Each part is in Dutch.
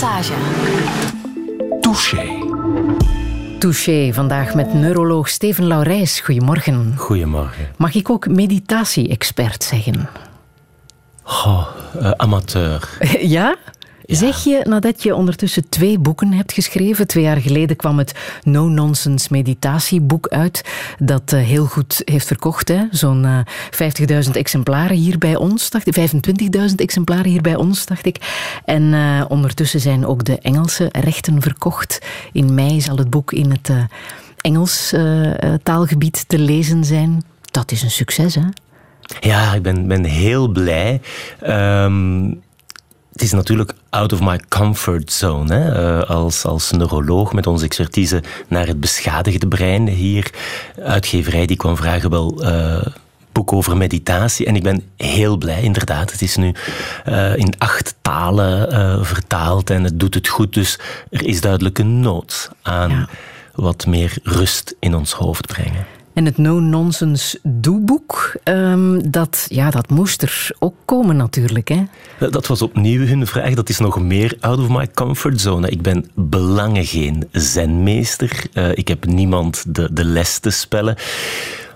Passage. Touché. Touché, vandaag met neuroloog Steven Laurijs. Goedemorgen. Goedemorgen. Mag ik ook meditatie-expert zeggen? Uh, amateur. ja? Zeg je, nadat je ondertussen twee boeken hebt geschreven, twee jaar geleden kwam het No Nonsense meditatieboek uit, dat uh, heel goed heeft verkocht. Zo'n uh, 50.000 exemplaren hier bij ons, dacht ik. 25.000 exemplaren hier bij ons, dacht ik. En uh, ondertussen zijn ook de Engelse rechten verkocht. In mei zal het boek in het Engels taalgebied te lezen zijn. Dat is een succes, hè? Ja, ik ben, ben heel blij. Um, het is natuurlijk out of my comfort zone. Hè? Uh, als, als neuroloog met onze expertise naar het beschadigde brein hier. Uitgeverij die kwam vragen wel... Uh, boek over meditatie. En ik ben heel blij, inderdaad. Het is nu uh, in acht talen uh, vertaald en het doet het goed. Dus er is duidelijk een nood aan ja. wat meer rust in ons hoofd brengen. En het no-nonsense doeboek, um, dat, ja, dat moest er ook komen natuurlijk. Hè? Dat was opnieuw hun vraag. Dat is nog meer out of my comfort zone. Ik ben belangen geen zenmeester. Uh, ik heb niemand de, de les te spellen.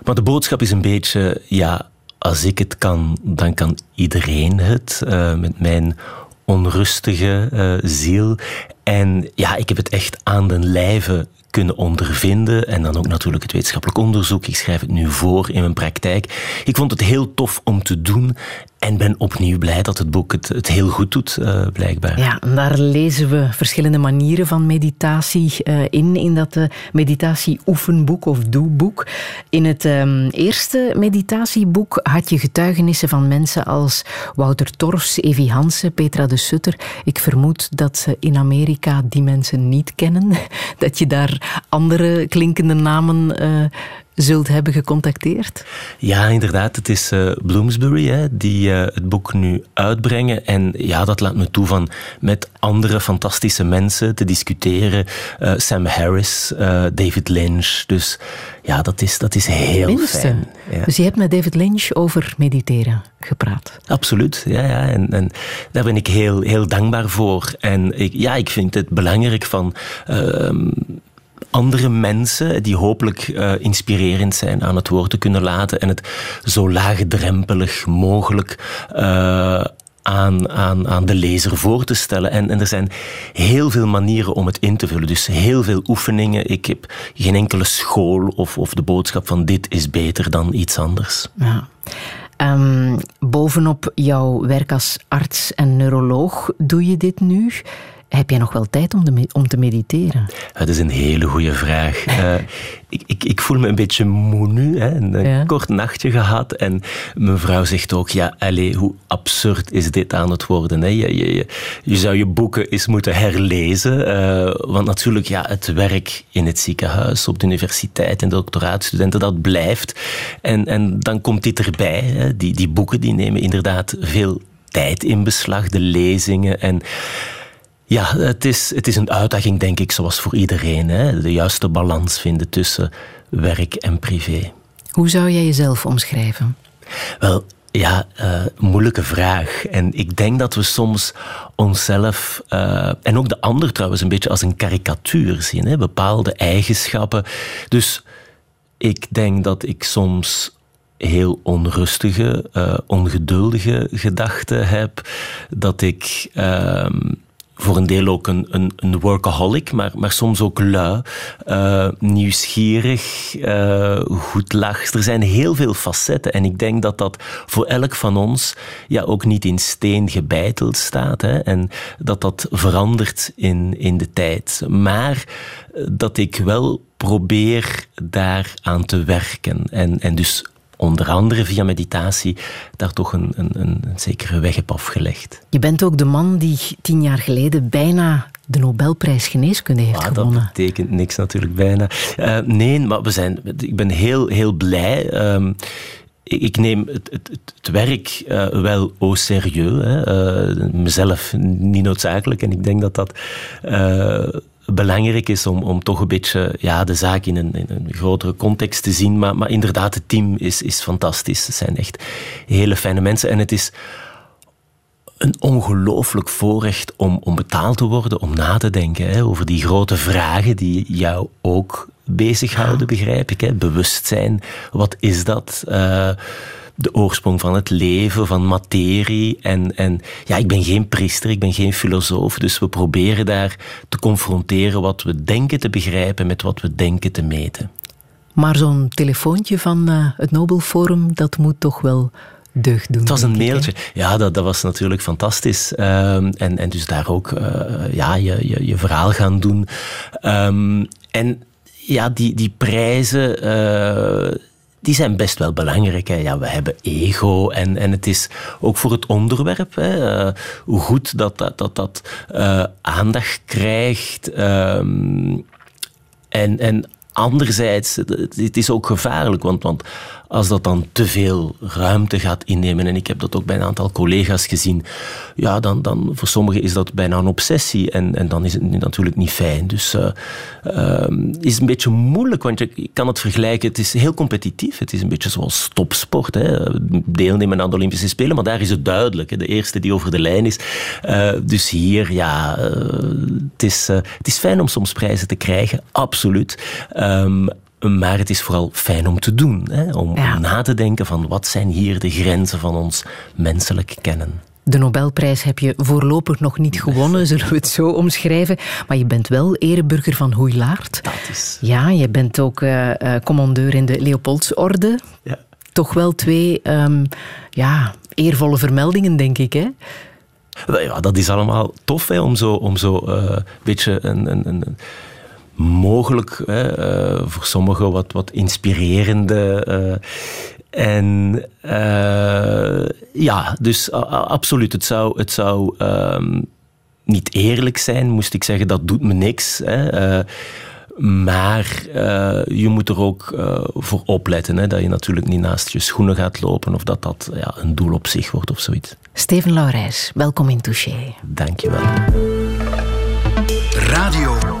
Maar de boodschap is een beetje, ja, als ik het kan, dan kan iedereen het. Uh, met mijn onrustige ziel. En ja, ik heb het echt aan den lijve kunnen ondervinden. En dan ook natuurlijk het wetenschappelijk onderzoek. Ik schrijf het nu voor in mijn praktijk. Ik vond het heel tof om te doen. En ben opnieuw blij dat het boek het, heel goed doet, uh, blijkbaar. Ja, en daar lezen we verschillende manieren van meditatie uh, in, in dat uh, meditatie-oefenboek of doeboek. In het um, eerste meditatieboek had je getuigenissen van mensen als Wouter Torfs, Evi Hansen, Petra de Sutter. Ik vermoed dat ze in Amerika die mensen niet kennen. Dat je daar andere klinkende namen zult hebben gecontacteerd? Ja, inderdaad. Het is uh, Bloomsbury hè, die uh, het boek nu uitbrengen. En ja, dat laat me toe van met andere fantastische mensen te discussiëren. Uh, Sam Harris, David Lynch. Dus ja, dat is, dat is heel Minste. fijn. Ja. Dus je hebt met David Lynch over mediteren gepraat? Absoluut, ja. ja. En, en daar ben ik heel, heel dankbaar voor. En ik, ja, ik vind het belangrijk van andere mensen die hopelijk uh, inspirerend zijn aan het woord te kunnen laten en het zo laagdrempelig mogelijk uh, aan, aan, aan de lezer voor te stellen. En, en er zijn heel veel manieren om het in te vullen. Dus heel veel oefeningen. Ik heb geen enkele school of, of de boodschap van dit is beter dan iets anders. Ja. Um, bovenop jouw werk als arts en neuroloog doe je dit nu. Heb jij nog wel tijd om, de, om te mediteren? Dat is een hele goede vraag. uh, ik, ik, ik, voel me een beetje moe nu. Hè. Een ja. kort nachtje gehad. En mijn vrouw zegt ook, ja, allez, hoe absurd is dit aan het worden? Hè? Je, je, je, je zou je boeken eens moeten herlezen. Uh, want natuurlijk, ja, het werk in het ziekenhuis, op de universiteit en de doctoraatstudenten, dat blijft. En, en dan komt dit erbij. Hè. Die, die boeken die nemen inderdaad veel tijd in beslag. De lezingen en... Ja, het is, het is een uitdaging, denk ik, zoals voor iedereen. Hè? De juiste balans vinden tussen werk en privé. Hoe zou jij jezelf omschrijven? Wel, ja, uh, moeilijke vraag. En ik denk dat we soms onszelf, uh, en ook de ander trouwens, een beetje als een karikatuur zien. Hè? Bepaalde eigenschappen. Dus ik denk dat ik soms heel onrustige, uh, ongeduldige gedachten heb. Dat ik voor een deel ook een, een, een workaholic, maar, maar soms ook lui, uh, nieuwsgierig, uh, goed lach. Er zijn heel veel facetten en ik denk dat dat voor elk van ons ja, ook niet in steen gebeiteld staat hè, en dat dat verandert in, in de tijd. Maar eh, dat ik wel probeer daar aan te werken en, en dus onder andere via meditatie, daar toch een, een, een zekere weg heb afgelegd. Je bent ook de man die tien jaar geleden bijna de Nobelprijs geneeskunde heeft ah, gewonnen. Dat betekent niks natuurlijk bijna. Uh, nee, maar we zijn, ik ben heel, heel blij. Um, ik neem het, het, het werk uh, wel au serieus. Hè. Uh, mezelf niet noodzakelijk. En ik denk dat dat uh, belangrijk is om, om toch een beetje ja, de zaak in een, in een grotere context te zien. Maar, maar inderdaad, het team is, is fantastisch. Het zijn echt hele fijne mensen. En het is een ongelooflijk voorrecht om, om betaald te worden, om na te denken hè, over die grote vragen die jou ook bezighouden, begrijp ik. Hè. Bewustzijn, wat is dat? Uh, de oorsprong van het leven, van materie. En, en ja, ik ben geen priester, ik ben geen filosoof, dus we proberen daar te confronteren wat we denken te begrijpen met wat we denken te meten. Maar zo'n telefoontje van uh, het Nobelforum, dat moet toch wel deugd doen. Het was een mailtje. Ja, dat, dat was natuurlijk fantastisch. Um, en, en dus daar ook uh, ja, je, je, je verhaal gaan doen. Um, en ja, die, die prijzen. Uh, die zijn best wel belangrijk. Hè. Ja, we hebben ego en, en het is ook voor het onderwerp hè, uh, hoe goed dat dat, dat, uh, aandacht krijgt. Um, en, en anderzijds, het is ook gevaarlijk, want, want als dat dan te veel ruimte gaat innemen, en ik heb dat ook bij een aantal collega's gezien, ja, dan, dan voor sommigen is dat bijna een obsessie en, en dan is het natuurlijk niet fijn. Dus uh, uh, is een beetje moeilijk, want je kan het vergelijken, het is heel competitief, het is een beetje zoals topsport, hè. deelnemen aan de Olympische Spelen, maar daar is het duidelijk, hè. de eerste die over de lijn is. Uh, dus hier, ja, het, is, het is fijn om soms prijzen te krijgen, absoluut. Um, maar het is vooral fijn om te doen. Hè? Om, ja. om na te denken van wat zijn hier de grenzen van ons menselijk kennen. De Nobelprijs heb je voorlopig nog niet gewonnen, zullen we het zo omschrijven. Maar je bent wel ereburger van Hoeilaard. Dat is. Ja, je bent ook uh, uh, commandeur in de Leopoldsorde. Ja. Toch wel twee um, ja, eervolle vermeldingen, denk ik, hè? Ja, dat is allemaal tof, hè, om zo, om zo uh, een beetje een, een, een mogelijk hè, uh, voor sommigen wat, wat inspirerende. Uh, en uh, ja, dus absoluut, het zou, het zou um, niet eerlijk zijn, moest ik zeggen, dat doet me niks. Hè. Maar uh, je moet er ook uh, voor opletten. Hè, dat je natuurlijk niet naast je schoenen gaat lopen of dat dat ja, een doel op zich wordt of zoiets. Steven Laurijs, welkom in Touché. Dank je wel. Radio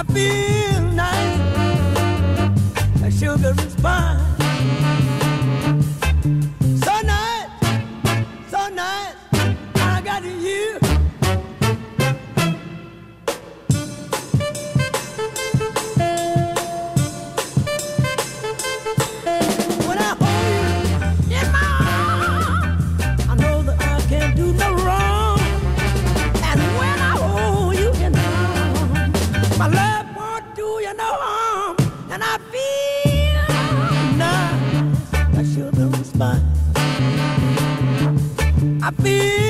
I feel nice. A sugar and spice. So nice, so nice. I got you. I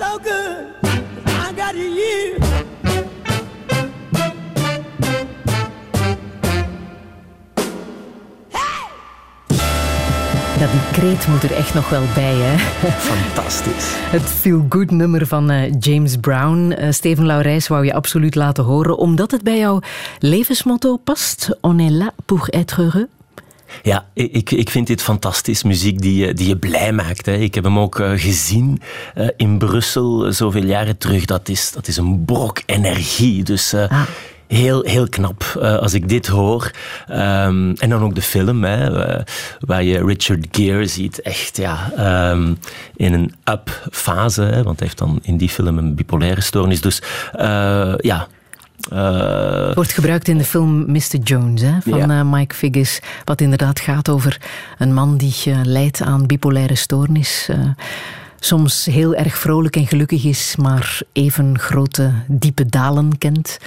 so good. I got you. Ja, die kreet moet er echt nog wel bij, hè? Fantastisch. Het Feel Good nummer van eh, James Brown. Eh, Steven Laurijs wou je absoluut laten horen, omdat het bij jouw levensmotto past. On est là pour être heureux. Ja, ik, ik vind dit fantastisch. Muziek die je, die je blij maakt. Hè. Ik heb hem ook uh, gezien uh, in Brussel zoveel jaren terug. Dat is, dat is een brok energie. Dus uh, ah. heel, heel knap als ik dit hoor. Um, en dan ook de film, hè, waar je Richard Gere ziet. Echt ja, um, in een up-fase. Want hij heeft dan in die film een bipolaire stoornis. Dus ja... Uh, wordt gebruikt in de film Mr. Jones hè, van ja. uh, Mike Figgis. Wat inderdaad gaat over een man die uh, lijdt aan bipolaire stoornis. soms heel erg vrolijk en gelukkig is, maar even grote, diepe dalen kent.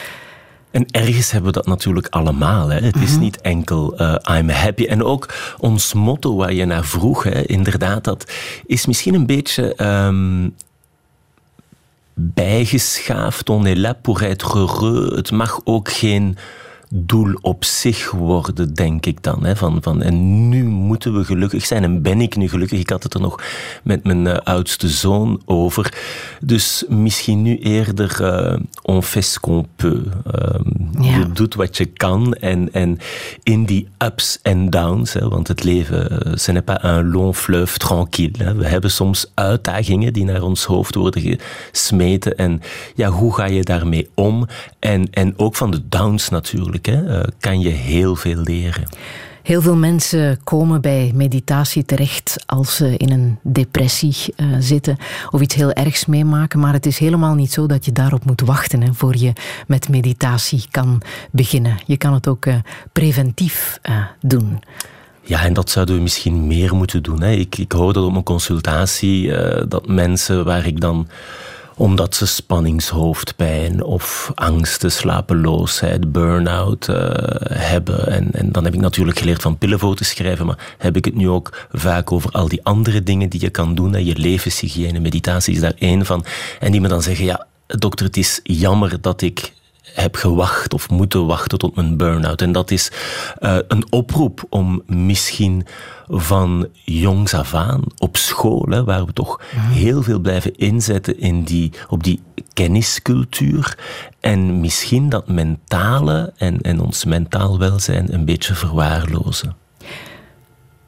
En ergens hebben we dat natuurlijk allemaal. Hè. Het is mm -hmm. niet enkel uh, I'm happy. En ook ons motto waar je naar vroeg, hè, inderdaad, dat is misschien een beetje um, bijgeschaafd. On est là pour être heureux. Het mag ook geen doel op zich worden, denk ik dan. Hè? Van, van, en nu moeten we gelukkig zijn. En ben ik nu gelukkig? Ik had het er nog met mijn uh, oudste zoon over. Dus misschien nu eerder uh, on fait ce qu'on peut. Ja. Je doet wat je kan. En, en in die ups en downs, hè, want het leven, ce n'est pas un long fleuve tranquille. Hè. We hebben soms uitdagingen die naar ons hoofd worden gesmeten. En ja, hoe ga je daarmee om? En, en ook van de downs natuurlijk. Hè, kan je heel veel leren. Heel veel mensen komen bij meditatie terecht als ze in een depressie uh, zitten of iets heel ergs meemaken. Maar het is helemaal niet zo dat je daarop moet wachten hè, voor je met meditatie kan beginnen. Je kan het ook uh, preventief uh, doen. Ja, en dat zouden we misschien meer moeten doen. Hè. Ik, ik hoor dat op mijn consultatie, dat mensen waar ik dan omdat ze spanningshoofdpijn of angsten, slapeloosheid, burn-out uh, hebben. En, en dan heb ik natuurlijk geleerd van pillen voor te schrijven, maar heb ik het nu ook vaak over al die andere dingen die je kan doen. Je levenshygiëne, meditatie is daar één van. En die me dan zeggen, ja, dokter, het is jammer dat ik heb gewacht of moeten wachten tot mijn burn-out. En dat is uh, een oproep om misschien van jongs af aan op school, hè, waar we toch heel veel blijven inzetten in die, op die kenniscultuur en misschien dat mentale en, en ons mentaal welzijn een beetje verwaarlozen.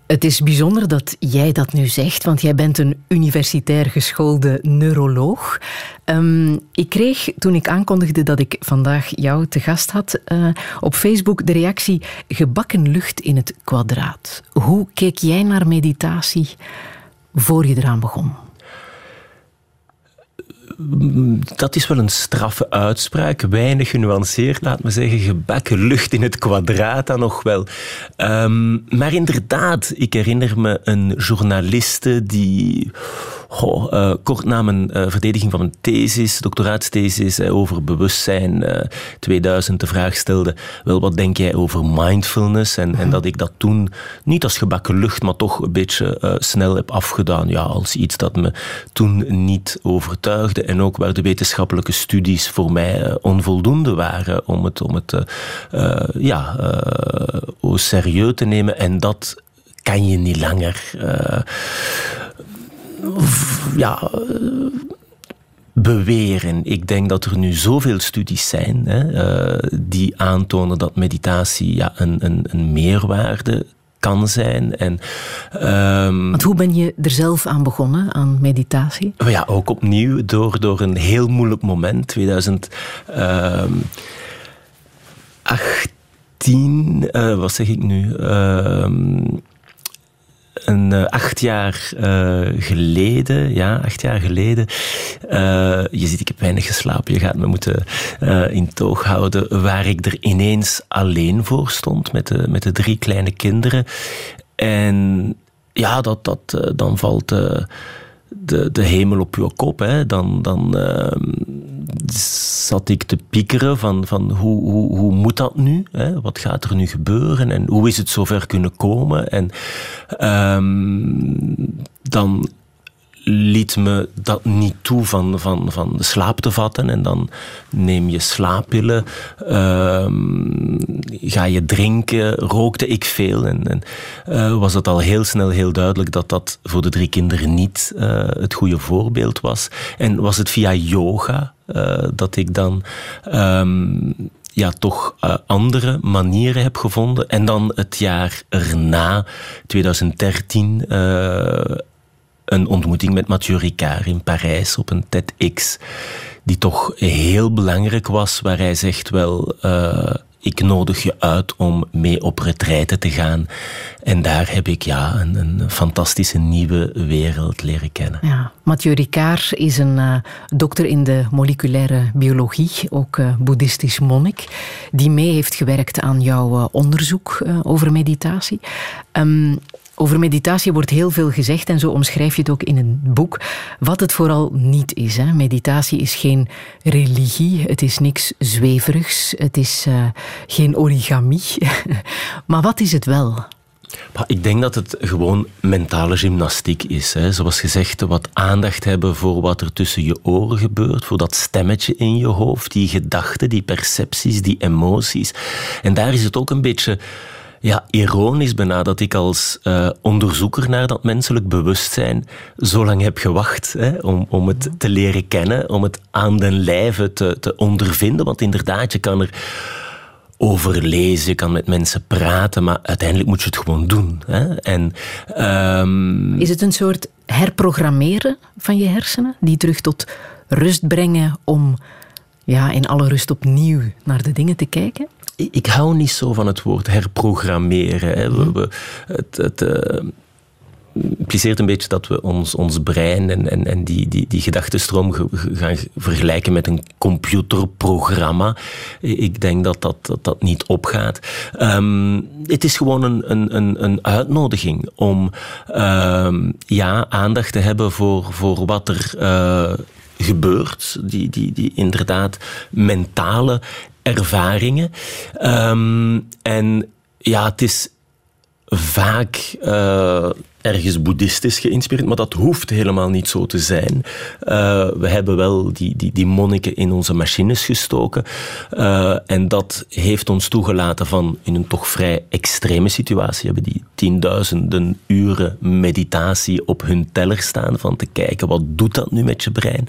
Het is bijzonder dat jij dat nu zegt, want jij bent een universitair geschoolde neuroloog. Um, ik kreeg toen ik aankondigde dat ik vandaag jou te gast had uh, op Facebook de reactie gebakken lucht in het kwadraat. Hoe keek jij naar meditatie voor je eraan begon? Dat is wel een straffe uitspraak, weinig genuanceerd, laat me zeggen, gebakken lucht in het kwadraat dan nog wel. Um, maar inderdaad, ik herinner me een journaliste die uh, kort na mijn uh, verdediging van mijn thesis, doctoraatsthesis uh, over bewustzijn 2000 de vraag stelde, wel wat denk jij over mindfulness? En, en dat ik dat toen niet als gebakken lucht, maar toch een beetje snel heb afgedaan. Ja, als iets dat me toen niet overtuigde en ook waar de wetenschappelijke studies voor mij onvoldoende waren om het, om het ja, serieus te nemen. En dat kan je niet langer ja, beweren. Ik denk dat er nu zoveel studies zijn hè, die aantonen dat meditatie ja, een, een, een meerwaarde kan zijn. En, um, Want hoe ben je er zelf aan begonnen, aan meditatie? Ja, ook opnieuw door, door een heel moeilijk moment. 2018, uh, wat zeg ik nu? Uh, een uh, acht jaar uh, geleden, ja, acht jaar geleden. Uh, je ziet, ik heb weinig geslapen. Je gaat me moeten in toog houden. Waar ik er ineens alleen voor stond met de, met de drie kleine kinderen. En ja, dat, dat, dan valt de, de hemel op je kop. Hè. Dan, dan uh, zat ik te piekeren van, van hoe, hoe, hoe moet dat nu? Hè? Wat gaat er nu gebeuren? En hoe is het zover kunnen komen? En um, dan liet me dat niet toe van, van, van de slaap te vatten. En dan neem je slaappillen, ehm, ga je drinken, rookte ik veel. En, eh, was het al heel snel heel duidelijk dat dat voor de drie kinderen niet eh, het goede voorbeeld was. En was het via yoga eh, dat ik dan... ehm, ja, toch andere manieren heb gevonden. En dan het jaar erna, 2013, eh, een ontmoeting met Mathieu Ricard in Parijs op een TEDx. Die toch heel belangrijk was, waar hij zegt wel... eh, ik nodig je uit om mee op retraite te gaan. En daar heb ik ja, een, een fantastische nieuwe wereld leren kennen. Ja, Mathieu Ricard is een eh, dokter in de moleculaire biologie, ook eh, boeddhistisch monnik, die mee heeft gewerkt aan jouw onderzoek over meditatie. Ehm, over meditatie wordt heel veel gezegd en zo omschrijf je het ook in een boek. Wat het vooral niet is. Hè. Meditatie is geen religie, het is niks zweverigs, het is eh, geen origami. maar wat is het wel? Ik denk dat het gewoon mentale gymnastiek is. Hè. Zoals gezegd, wat aandacht hebben voor wat er tussen je oren gebeurt, voor dat stemmetje in je hoofd, die gedachten, die percepties, die emoties. En daar is het ook een beetje ja, ironisch bijna dat ik als eh, onderzoeker naar dat menselijk bewustzijn zo lang heb gewacht hè, om, om het te leren kennen, om het aan den lijve te, te ondervinden. Want inderdaad, je kan er over lezen, je kan met mensen praten, maar uiteindelijk moet je het gewoon doen. Hè. En ehm, Is het een soort herprogrammeren van je hersenen, die terug tot rust brengen om ja, in alle rust opnieuw naar de dingen te kijken? Ik hou niet zo van het woord herprogrammeren. We, het, het eh, impliceert een beetje dat we ons, ons brein en, en, en die, die, die gedachtenstroom ge- ge- gaan vergelijken met een computerprogramma. Ik denk dat dat, dat, dat niet opgaat. Ehm, het is gewoon een, een, een, een uitnodiging om ehm, ja, aandacht te hebben voor, voor wat er eh, gebeurt. Die, die, die inderdaad mentale ervaringen. Ehm, en ja, het is vaak eh, ergens boeddhistisch geïnspireerd, maar dat hoeft helemaal niet zo te zijn. Eh, we hebben wel die, die, die monniken in onze machines gestoken eh, en dat heeft ons toegelaten van in een toch vrij extreme situatie hebben die tienduizenden uren meditatie op hun teller staan van te kijken wat doet dat nu met je brein.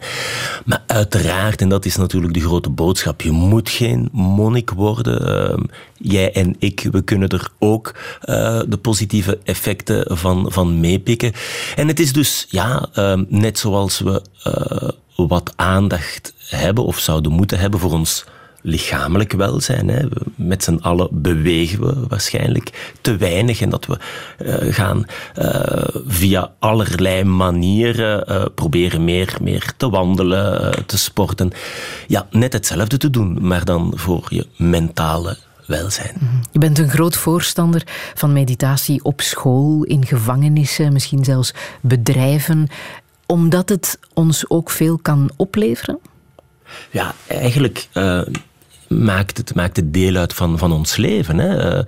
Maar uiteraard, en dat is natuurlijk de grote boodschap, je moet geen monnik worden. Ehm, jij en ik, we kunnen er ook eh, de positieve effecten van, van meepikken. En het is dus, ja, ehm, net zoals we eh, wat aandacht hebben of zouden moeten hebben voor ons lichamelijk welzijn. Hè. Met z'n allen bewegen we waarschijnlijk te weinig en dat we eh, gaan eh, via allerlei manieren proberen meer, meer te wandelen, te sporten. Ja, net hetzelfde te doen, maar dan voor je mentale welzijn. Je bent een groot voorstander van meditatie op school, in gevangenissen, misschien zelfs bedrijven, omdat het ons ook veel kan opleveren? Ja, eigenlijk eh, maakt, het, maakt het deel uit van, van ons leven. Hè. Eh,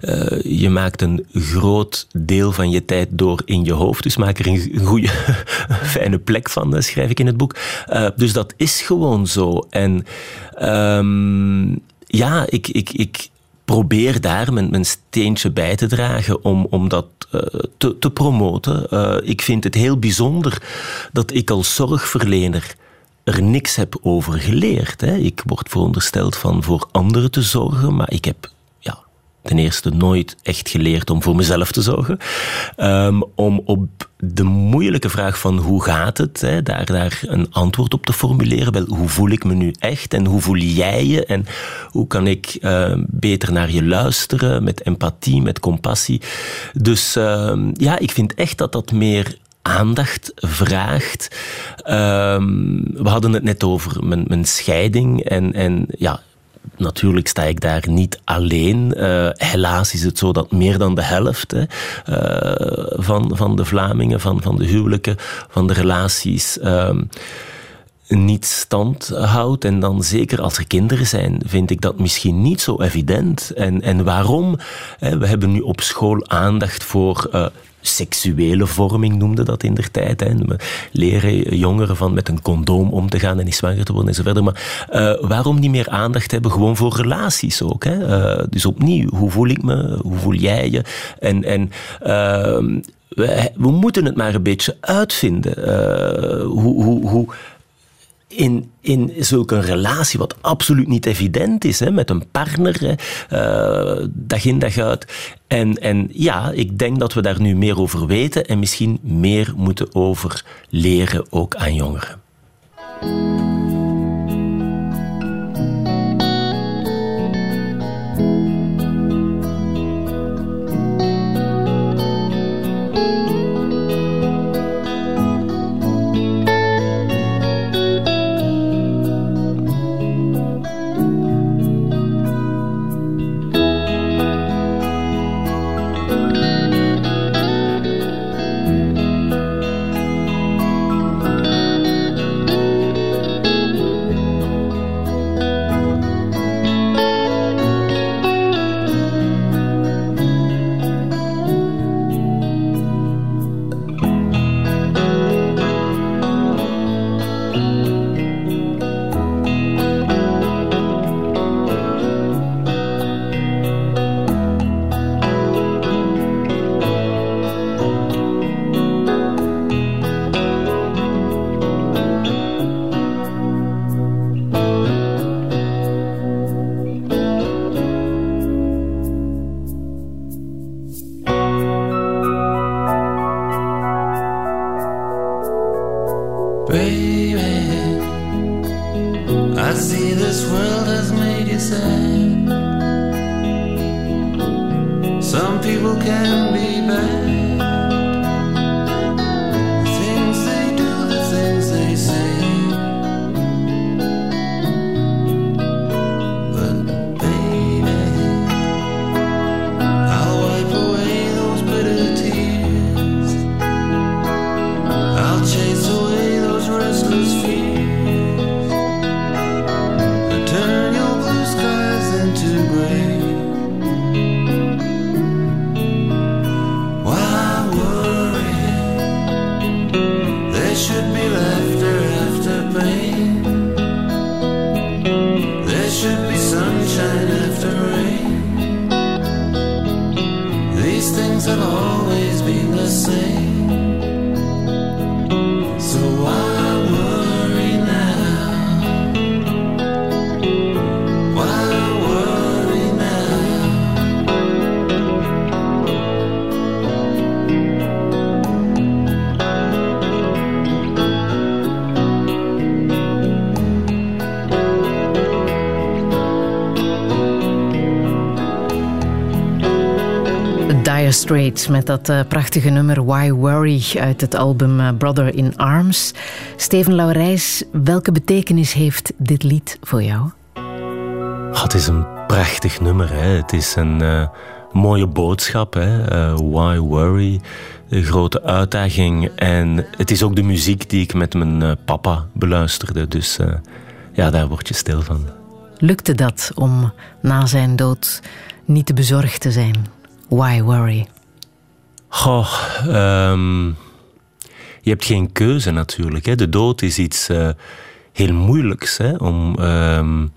eh, je maakt een groot deel van je tijd door in je hoofd. Dus maak er een, goede, fijne plek van, schrijf ik in het boek. Dus dat is gewoon zo. En ehm, ja, ik, ik, ik probeer daar mijn, mijn steentje bij te dragen om, om dat eh, te, te promoten. Eh, ik vind het heel bijzonder dat ik als zorgverlener er niks heb over geleerd. Hè. Ik word verondersteld van voor anderen te zorgen, maar ik heb ten eerste nooit echt geleerd om voor mezelf te zorgen. Ehm, om op de moeilijke vraag van hoe gaat het, hè, daar, daar een antwoord op te formuleren. Wel, hoe voel ik me nu echt en hoe voel jij je en hoe kan ik eh, beter naar je luisteren met empathie, met compassie. Dus ehm, ja, ik vind echt dat dat meer aandacht vraagt. Ehm, we hadden het net over mijn, mijn scheiding en, en ja, Natuurlijk sta ik daar niet alleen. Eh, helaas is het zo dat meer dan de helft hè, eh, van, van de Vlamingen, van, van de huwelijken, van de relaties, ehm, niet stand houdt. En dan zeker als er kinderen zijn, vind ik dat misschien niet zo evident. En, en waarom? Hè, we hebben nu op school aandacht voor seksuele vorming noemde dat in der tijd. Hè. We leren jongeren van met een condoom om te gaan en niet zwanger te worden en zo verder. Maar uh, waarom niet meer aandacht hebben gewoon voor relaties ook? Hè? Uh, dus opnieuw, hoe voel ik me? Hoe voel jij je? En, en uh, we, we, moeten het maar een beetje uitvinden. hoe, hoe, hoe in, in zulke relatie, wat absoluut niet evident is, hè, met een partner, uh, dag in dag uit. En, en ja, ik denk dat we daar nu meer over weten en misschien meer moeten over leren, ook aan jongeren. Met dat uh, prachtige nummer Why Worry uit het album uh, Brother in Arms. Steven Laurijs, welke betekenis heeft dit lied voor jou? Oh, het is een prachtig nummer. Hè. Het is een uh, mooie boodschap. Hè. Why Worry, een grote uitdaging. En het is ook de muziek die ik met mijn papa beluisterde. Dus ja, daar word je stil van. Lukte dat om na zijn dood niet te bezorgd te zijn? Why worry? Goh, um, je hebt geen keuze natuurlijk. Hè. De dood is iets uh, heel moeilijks hè, om um,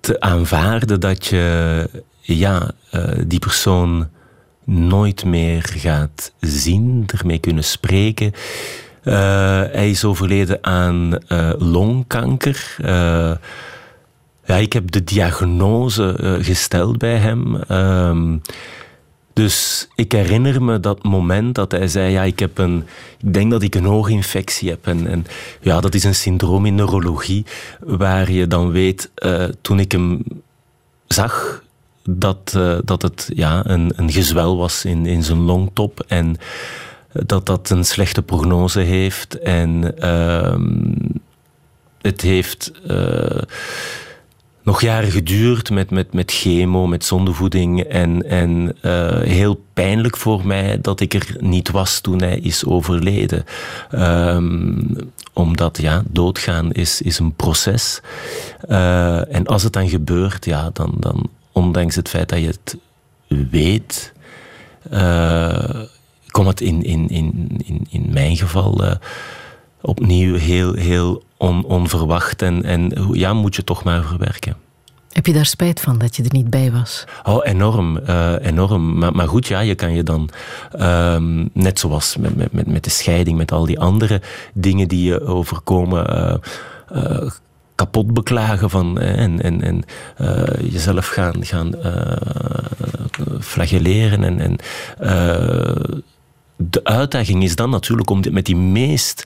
te aanvaarden dat je ja, uh, die persoon nooit meer gaat zien, ermee kunnen spreken. Uh, hij is overleden aan longkanker. ja, ik heb de diagnose gesteld bij hem. Um, dus ik herinner me dat moment dat hij zei: Ja, ik, heb een, ik denk dat ik een ooginfectie heb. En, ja, dat is een syndroom in neurologie, waar je dan weet, uh, toen ik hem zag, dat, uh, dat het ja, een, een gezwel was in, in zijn longtop. En dat dat een slechte prognose heeft. En uh, het heeft. Nog jaren geduurd met, met, met chemo, met zondevoeding. En, en uh, heel pijnlijk voor mij dat ik er niet was toen hij is overleden. Um, omdat ja, doodgaan is, is een proces. Uh, en als het dan gebeurt, ja, dan, dan ondanks het feit dat je het weet, uh, komt het in, in, in, in, in mijn geval opnieuw heel, heel on, onverwacht. En, en ja, moet je toch maar verwerken. Heb je daar spijt van dat je er niet bij was? Oh, enorm. Uh, enorm. Maar, maar, goed, ja, je kan je dan, uh, net zoals met, met, met de scheiding, met al die andere dingen die je overkomen, uh, kapot beklagen van, en, en, en jezelf gaan, gaan flagelleren. En, en de uitdaging is dan natuurlijk om met die meest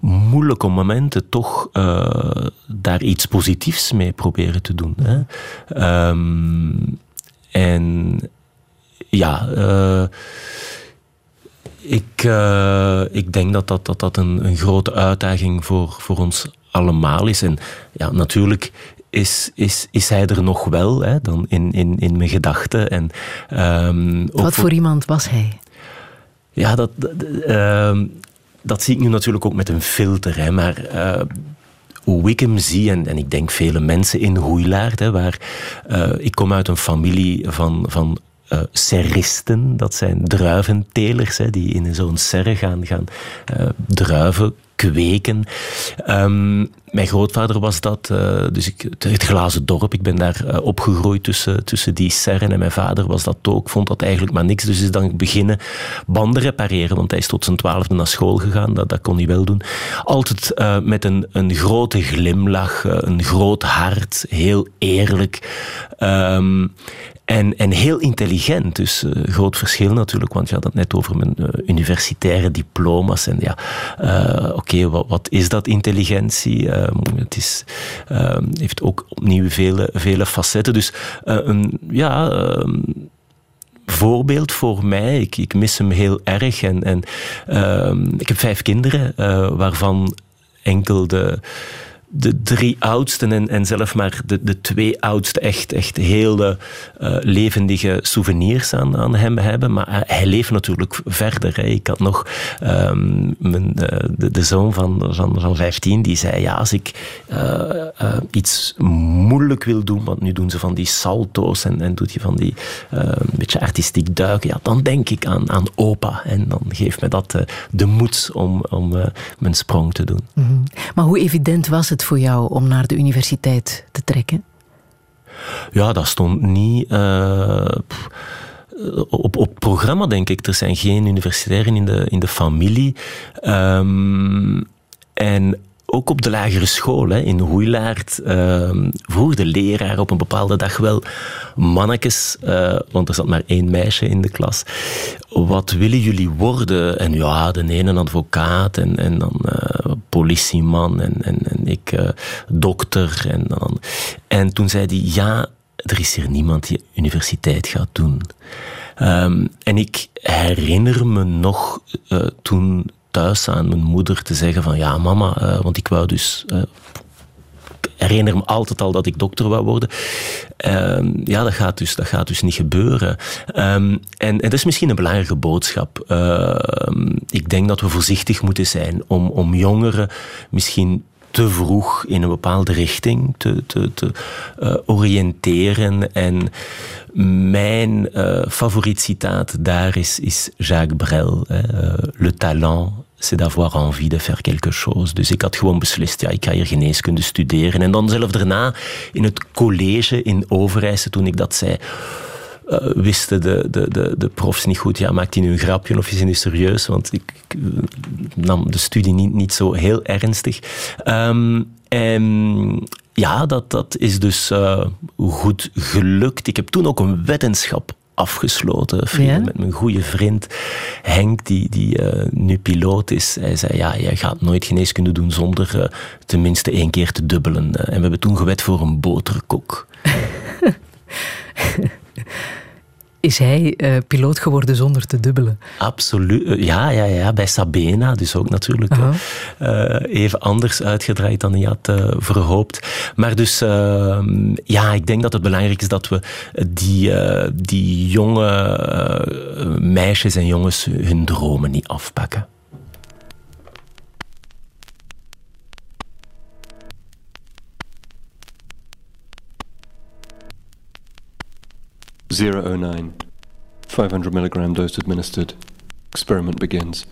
moeilijke momenten toch uh, daar iets positiefs mee proberen te doen. Hè. Um, en ja, uh, ik, uh, ik denk dat dat, dat, dat een, een grote uitdaging voor, voor ons allemaal is. En ja, natuurlijk is, is, is hij er nog wel, hè, dan in, in, in mijn gedachten. En, um, Wat voor iemand was hij? Ja, dat, uh, dat zie ik nu natuurlijk ook met een filter. Hè, maar uh, hoe ik hem zie, en, ik denk vele mensen in Hoeilaard, waar uh, ik kom uit een familie van, van uh, serristen, dat zijn druiventelers, hè, die in zo'n serre gaan, gaan druiven kweken. Um, mijn grootvader was dat, uh, dus ik, het glazen dorp. Ik ben daar uh, opgegroeid tussen, tussen die serren. En mijn vader was dat ook, vond dat eigenlijk maar niks. Dus is dan beginnen banden repareren. Want hij is tot zijn twaalfde naar school gegaan. Dat, dat kon hij wel doen. Altijd uh, met een, een grote glimlach, een groot hart, heel eerlijk. Um, en, en heel intelligent, dus uh, groot verschil natuurlijk, want je had het net over mijn uh, universitaire diploma's. En ja, uh, oké, wat, is dat intelligentie? het is, heeft ook opnieuw vele, vele facetten. Dus een, ja, voorbeeld voor mij. Ik, ik, mis hem heel erg. En, en ik heb vijf kinderen, waarvan enkel de de drie oudsten en, en zelf maar de, de twee oudsten echt, echt hele uh, levendige souvenirs aan, aan hem hebben. Maar hij leeft natuurlijk verder. Hè. Ik had nog um, mijn, uh, de, zoon van, van, van 15 die zei: Ja, als ik iets moeilijk wil doen, want nu doen ze van die salto's en, en doet je van die een beetje artistiek duiken, ja, dan denk ik aan, aan opa. En dan geeft me dat de moed om, om mijn sprong te doen. -hmm. Maar hoe evident was het? Voor jou om naar de universiteit te trekken? Ja, dat stond niet uh, op, op programma, denk ik. Er zijn geen universitairen in de, in de familie. Um, en ook op de lagere school, hè, in Hoeilaard, uh, vroeg de leraar op een bepaalde dag wel mannetjes, uh, want er zat maar één meisje in de klas. Wat willen jullie worden? En ja, de ene advocaat en, en dan uh, politieman en, en, en ik dokter. En, dan, en toen zei hij, ja, er is hier niemand die universiteit gaat doen. Um, en ik herinner me nog toen thuis aan mijn moeder te zeggen van ja mama, uh, want ik wou dus... Ik herinner me altijd al dat ik dokter wou worden. Uh, ja, dat gaat, dus, dat gaat dus niet gebeuren. Um, en, en dat is misschien een belangrijke boodschap. Ehm, ik denk dat we voorzichtig moeten zijn om, om jongeren misschien te vroeg in een bepaalde richting te, te, te uh, oriënteren. En mijn uh, favoriet citaat daar is, is Jacques Brel. Uh, Le talent, c'est d'avoir envie de faire quelque chose. Dus ik had gewoon beslist, ja, ik ga hier geneeskunde studeren. En dan zelf daarna in het college in Overijse, toen ik dat zei uh, wisten de, de, de, de profs niet goed, ja, maakt hij nu een grapje of is hij nu serieus? Want ik, ik nam de studie niet, niet zo heel ernstig. Um, en ja, dat, dat is dus uh, goed gelukt. Ik heb toen ook een wetenschap afgesloten. Vrienden, ja? Met mijn goede vriend Henk, die, die uh, nu piloot is. Hij zei, ja, jij gaat nooit geneeskunde doen zonder uh, tenminste één keer te dubbelen. En we hebben toen gewet voor een boterkok. Is hij uh, piloot geworden zonder te dubbelen? Absoluut. Ja, ja, ja, bij Sabena, dus ook natuurlijk uh, even anders uitgedraaid dan hij had verhoopt. Maar dus, ehm, ja, ik denk dat het belangrijk is dat we die, die jonge meisjes en jongens hun dromen niet afpakken. 009. 500 milligram dose administered. Experiment begins.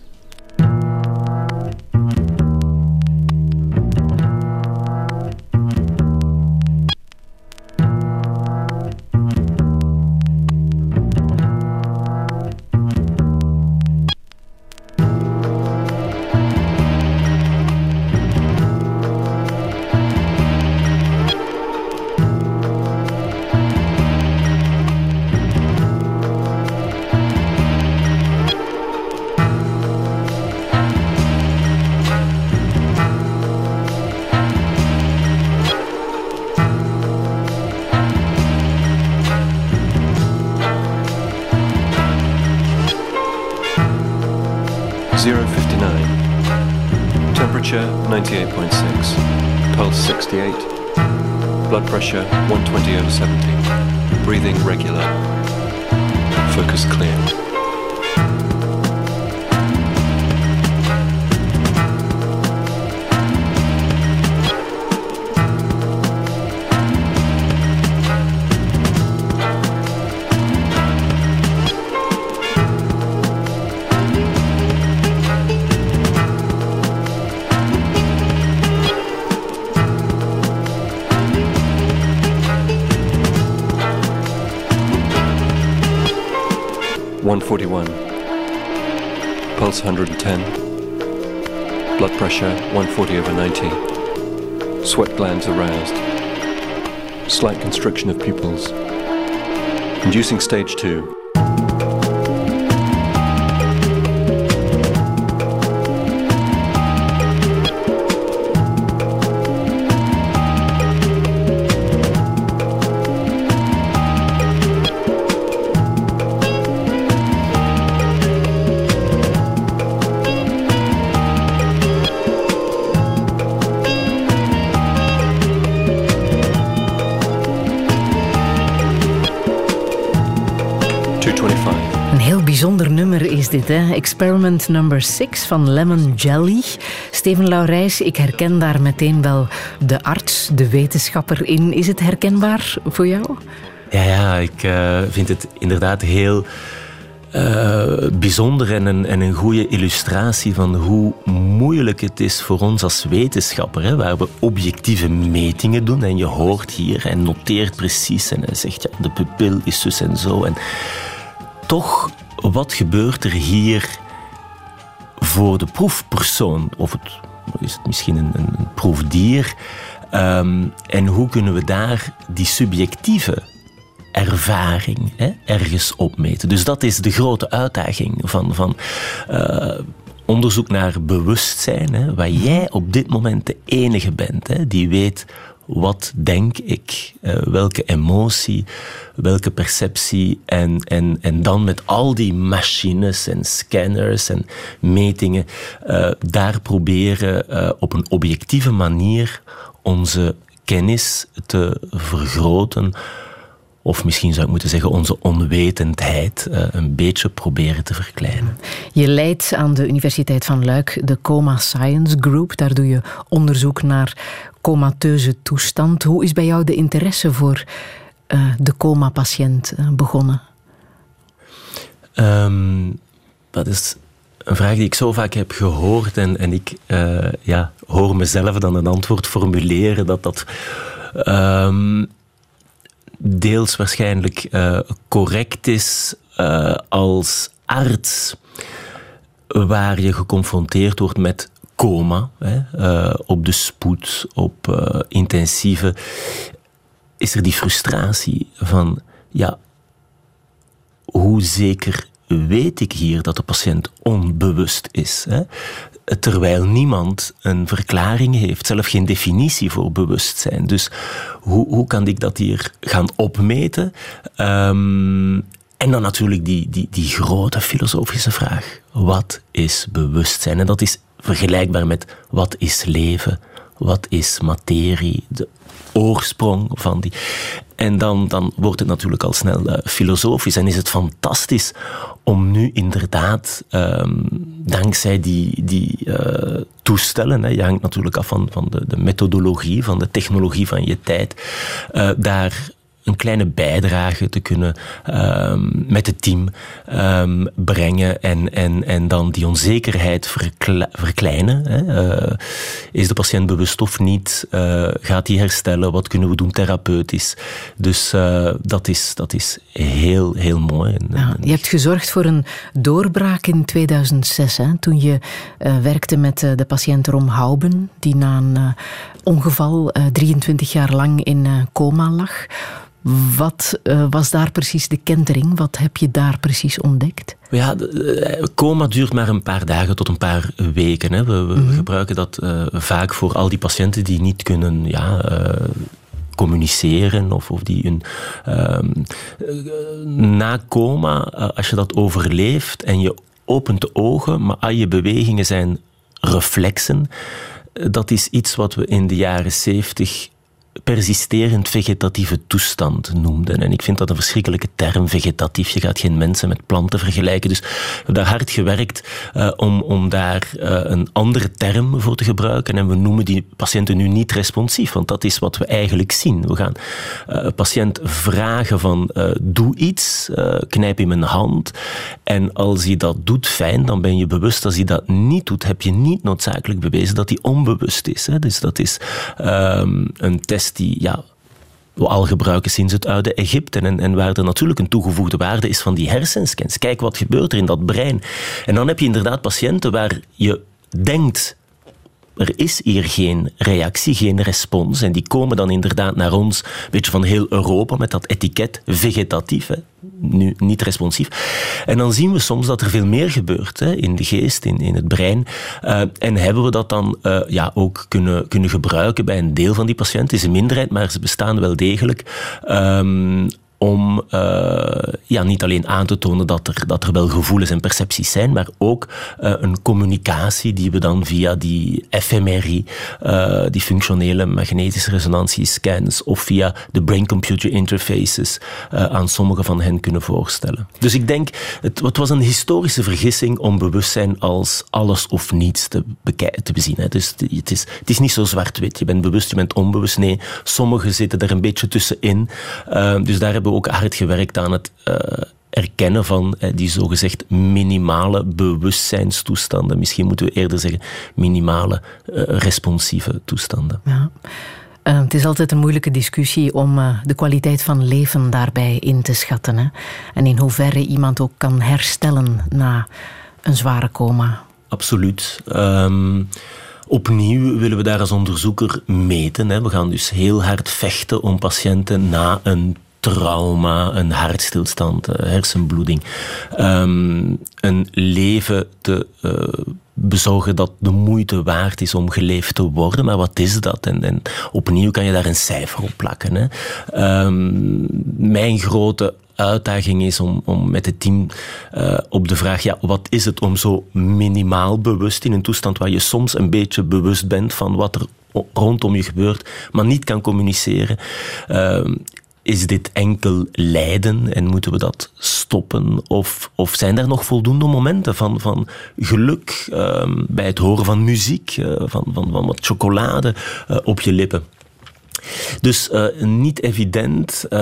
Of pupils. Inducing stage Two dit? Experiment number 6 van Lemon Jelly. Steven Laurijs, ik herken daar meteen wel de arts, de wetenschapper in. Is het herkenbaar voor jou? Ja, ja ik eh, vind het inderdaad heel eh, bijzonder en een, en een goede illustratie van hoe moeilijk het is voor ons als wetenschapper, hè, waar we objectieve metingen doen en je hoort hier en noteert precies en hij zegt ja, de pupil is zus en zo. En toch, wat gebeurt er hier voor de proefpersoon? Of het, is het misschien een, een, proefdier? Ehm, en hoe kunnen we daar die subjectieve ervaring hè, ergens opmeten? Dus dat is de grote uitdaging van, van eh, onderzoek naar bewustzijn, hè, waar jij op dit moment de enige bent hè, die weet wat denk ik, eh, welke emotie, welke perceptie en, en, en dan met al die machines en scanners en metingen eh, daar proberen eh, op een objectieve manier onze kennis te vergroten. Of misschien zou ik moeten zeggen onze onwetendheid uh, een beetje proberen te verkleinen. Je leidt aan de Universiteit van Luik de Coma Science Group. Daar doe je onderzoek naar comateuze toestand. Hoe is bij jou de interesse voor uh, de coma-patiënt uh, begonnen? Um, dat is een vraag die ik zo vaak heb gehoord en, en ik uh, ja, hoor mezelf dan een antwoord formuleren dat dat um, deels waarschijnlijk correct is als arts, waar je geconfronteerd wordt met coma, hè, uh, op de spoed, op intensieve, is er die frustratie van, ja, hoe zeker weet ik hier dat de patiënt onbewust is? Hè? terwijl niemand een verklaring heeft, zelf geen definitie voor bewustzijn. Dus hoe, hoe kan ik dat hier gaan opmeten? Um, en dan natuurlijk die, die, die grote filosofische vraag. Wat is bewustzijn? En dat is vergelijkbaar met wat is leven? Wat is materie? De oorsprong van die. En dan, dan wordt het natuurlijk al snel uh, filosofisch en is het fantastisch om nu inderdaad, um, dankzij die, die uh, toestellen, hè, je hangt natuurlijk af van, van de, de methodologie, van de technologie van je tijd, uh, daar een kleine bijdrage te kunnen ehm, met het team ehm, brengen en, en, en dan die onzekerheid verkleinen. Hè. Uh, is de patiënt bewust of niet? Uh, gaat hij herstellen? Wat kunnen we doen therapeutisch? Dus uh, dat, is, dat is heel, heel mooi. Je hebt gezorgd voor een doorbraak in 2006, hè, toen je werkte met de patiënt Rom Houben, die na een ongeval 23 jaar lang in coma lag. Wat uh, was daar precies de kentering? Wat heb je daar precies ontdekt? Ja, eh, coma duurt maar een paar dagen tot een paar weken. Hè. We, we mm -hmm. gebruiken dat uh, vaak voor al die patiënten die niet kunnen ja, communiceren of, of die een ehm, na coma, als je dat overleeft en je opent de ogen, maar al je bewegingen zijn reflexen, dat is iets wat we in de jaren zeventig persisterend vegetatieve toestand noemden. En ik vind dat een verschrikkelijke term, vegetatief. Je gaat geen mensen met planten vergelijken. Dus we hebben daar hard gewerkt uh, om, om daar uh, een andere term voor te gebruiken. En we noemen die patiënten nu niet responsief, want dat is wat we eigenlijk zien. We gaan uh, patiënt vragen van doe iets, knijp in mijn hand. En als hij dat doet, fijn, dan ben je bewust. Als hij dat niet doet, heb je niet noodzakelijk bewezen dat hij onbewust is. Hè. Dus dat is um, een test die ja, we al gebruiken sinds het oude Egypte. En, en waar er natuurlijk een toegevoegde waarde is van die hersenscans. Kijk wat gebeurt er in dat brein. En dan heb je inderdaad patiënten waar je denkt er is hier geen reactie, geen respons. En die komen dan inderdaad naar ons, een van heel Europa, met dat etiket vegetatief, hè, nu niet responsief. En dan zien we soms dat er veel meer gebeurt hè, in de geest, in, in het brein. Uh, en hebben we dat dan uh, ja, ook kunnen, kunnen gebruiken bij een deel van die patiënten. Het is een minderheid, maar ze bestaan wel degelijk. Um, om uh, ja, niet alleen aan te tonen dat er, dat er wel gevoelens en percepties zijn, maar ook uh, een communicatie die we dan via die fMRI, uh, die functionele magnetische resonantiescans, of via de brain-computer interfaces aan sommige van hen kunnen voorstellen. Dus ik denk, het, het, was een historische vergissing om bewustzijn als alles of niets te, te bezien. Dus het is, het is niet zo zwart-wit. Je bent bewust, je bent onbewust. Nee, sommigen zitten er een beetje tussenin. dus daar hebben ook hard gewerkt aan het uh, erkennen van uh, die zogezegd minimale bewustzijnstoestanden. Misschien moeten we eerder zeggen minimale uh, responsieve toestanden. Ja. het is altijd een moeilijke discussie om de kwaliteit van leven daarbij in te schatten. Hè? En in hoeverre iemand ook kan herstellen na een zware coma. Absoluut. Um, Opnieuw willen we daar als onderzoeker meten. Hè. We gaan dus heel hard vechten om patiënten na een trauma, een hartstilstand, eh, hersenbloeding, um, een leven te uh, bezorgen dat de moeite waard is om geleefd te worden. Maar wat is dat? En, en opnieuw kan je daar een cijfer op plakken. Hè. Um, mijn grote uitdaging is om, om met het team uh, op de vraag, ja, wat is het om zo minimaal bewust in een toestand waar je soms een beetje bewust bent van wat er rondom je gebeurt, maar niet kan communiceren. Uh, is dit enkel lijden en moeten we dat stoppen? Of, of zijn er nog voldoende momenten van, van geluk um, bij het horen van muziek, uh, van, van, van wat chocolade uh, op je lippen? Dus uh, niet evident. Uh,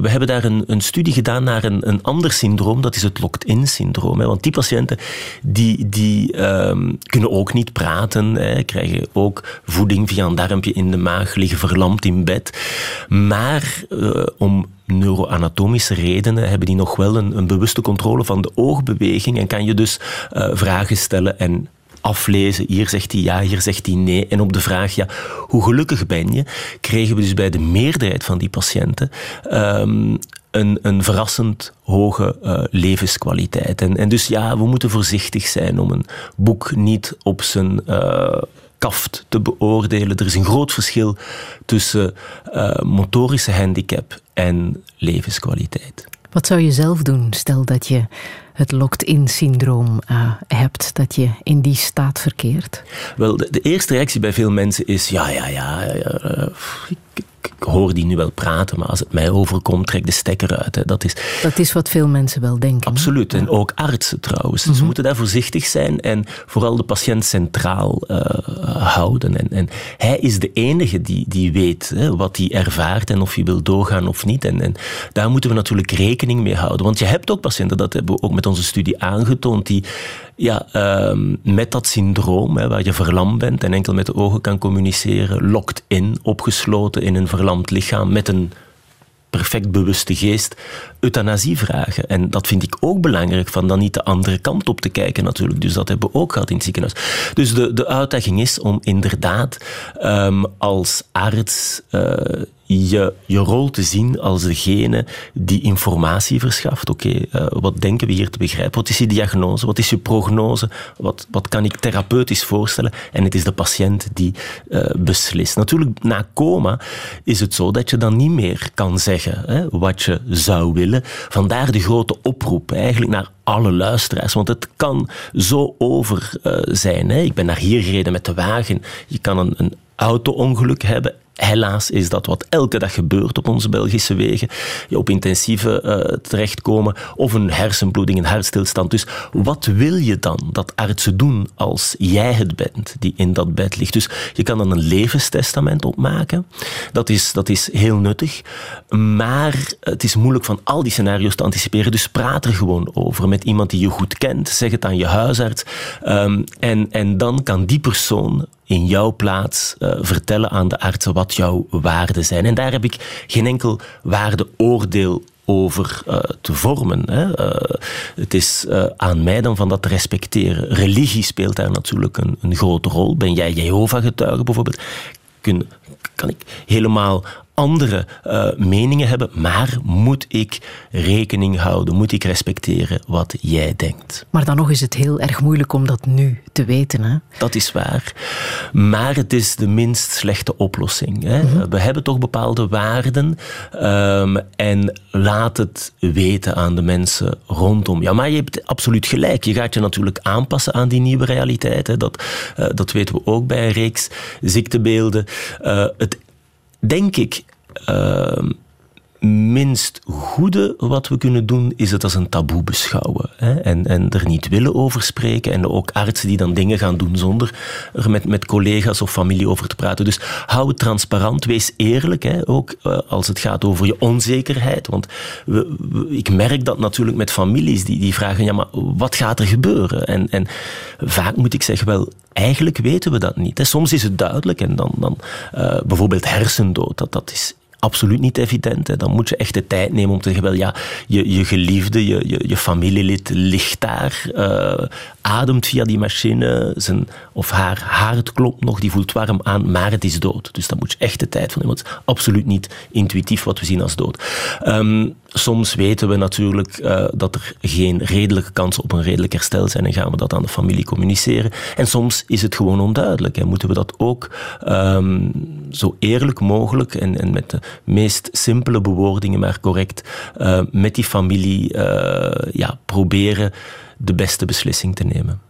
we hebben daar een, een, studie gedaan naar een, een ander syndroom, dat is het locked-in-syndroom. Want die patiënten die, die um, kunnen ook niet praten, krijgen ook voeding via een darmpje in de maag, liggen verlamd in bed. Maar uh, om neuroanatomische redenen hebben die nog wel een, een bewuste controle van de oogbeweging en kan je dus vragen stellen en aflezen. Hier zegt hij ja, hier zegt hij nee. En op de vraag, ja, hoe gelukkig ben je? Kregen we dus bij de meerderheid van die patiënten um, een, een verrassend hoge uh, levenskwaliteit. En, en dus ja, we moeten voorzichtig zijn om een boek niet op zijn uh, kaft te beoordelen. Er is een groot verschil tussen uh, motorische handicap en levenskwaliteit. Wat zou je zelf doen, stel dat je het locked-in-syndroom uh, hebt, dat je in die staat verkeert? Wel, de, eerste reactie bij veel mensen is: ja, ja, ja, uh, ik, ik, hoor die nu wel praten, maar als het mij overkomt, trek de stekker uit. Hè. Dat, is, dat is wat veel mensen wel denken. Absoluut. En ook artsen trouwens. Ze moeten daar voorzichtig zijn en vooral de patiënt centraal uh, houden. En, en, hij is de enige die, die weet hè, wat hij ervaart en of hij wil doorgaan of niet. En, en daar moeten we natuurlijk rekening mee houden. Want je hebt ook patiënten, dat hebben we ook met onze studie aangetoond, die ja, uh, met dat syndroom, hè, waar je verlamd bent en enkel met de ogen kan communiceren, lokt in, opgesloten in een verlamd lichaam met een perfect bewuste geest euthanasie vragen. En dat vind ik ook belangrijk, van dan niet de andere kant op te kijken natuurlijk. Dus dat hebben we ook gehad in het ziekenhuis. Dus de, de uitdaging is om inderdaad um, als arts uh, je, je rol te zien als degene die informatie verschaft. Oké, uh, wat denken we hier te begrijpen? Wat is je diagnose? Wat is je prognose? Wat, wat kan ik therapeutisch voorstellen? En het is de patiënt die uh, beslist. Natuurlijk, na coma is het zo dat je dan niet meer kan zeggen hè, wat je zou willen. Vandaar de grote oproep eigenlijk naar alle luisteraars. Want het kan zo over uh, zijn. Hè. Ik ben naar hier gereden met de wagen. Je kan een, een auto-ongeluk hebben Helaas is dat wat elke dag gebeurt op onze Belgische wegen. Je op intensieve uh, terechtkomen of een hersenbloeding, een hartstilstand. Dus wat wil je dan dat artsen doen als jij het bent die in dat bed ligt? Dus je kan dan een levenstestament opmaken. Dat is, dat is heel nuttig. Maar het is moeilijk van al die scenario's te anticiperen. Dus praat er gewoon over met iemand die je goed kent. Zeg het aan je huisarts. Um, en, en dan kan die persoon in jouw plaats uh, vertellen aan de artsen wat jouw waarden zijn. En daar heb ik geen enkel waardeoordeel over uh, te vormen. Hè. Uh, het is aan mij dan van dat te respecteren. Religie speelt daar natuurlijk een, een grote rol. Ben jij Jehovah-getuige bijvoorbeeld? Kun, kan ik helemaal andere uh, meningen hebben, maar moet ik rekening houden, moet ik respecteren wat jij denkt. Maar dan nog is het heel erg moeilijk om dat nu te weten. Hè? Dat is waar. Maar het is de minst slechte oplossing. Hè? Mm -hmm. We hebben toch bepaalde waarden um, en laat het weten aan de mensen rondom. Ja, maar je hebt absoluut gelijk. Je gaat je natuurlijk aanpassen aan die nieuwe realiteit. Hè? Dat, uh, dat weten we ook bij een reeks ziektebeelden. Uh, het denk ik, uh, minst goede wat we kunnen doen, is het als een taboe beschouwen. Hè? En, en er niet willen over spreken. En ook artsen die dan dingen gaan doen zonder er met, met collega's of familie over te praten. Dus hou het transparant, wees eerlijk. Hè? Ook uh, als het gaat over je onzekerheid. Want ik merk dat natuurlijk met families die, die vragen, ja, maar wat gaat er gebeuren? En, en vaak moet ik zeggen, wel, eigenlijk weten we dat niet. Soms is het duidelijk en dan, dan uh, bijvoorbeeld hersendood, dat, dat is absoluut niet evident. Dan moet je echt de tijd nemen om te zeggen, wel ja, je, je geliefde, je, je, je familielid ligt daar, uh, ademt via die machine, zijn of haar hart klopt nog, die voelt warm aan, maar het is dood. Dus dan moet je echt de tijd van nemen. Het is absoluut niet intuïtief wat we zien als dood. Um, soms weten we natuurlijk uh, dat er geen redelijke kansen op een redelijk herstel zijn en gaan we dat aan de familie communiceren. En soms is het gewoon onduidelijk en moeten we dat ook um, zo eerlijk mogelijk en, en met de meest simpele bewoordingen, maar correct, uh, met die familie uh, ja, proberen de beste beslissing te nemen.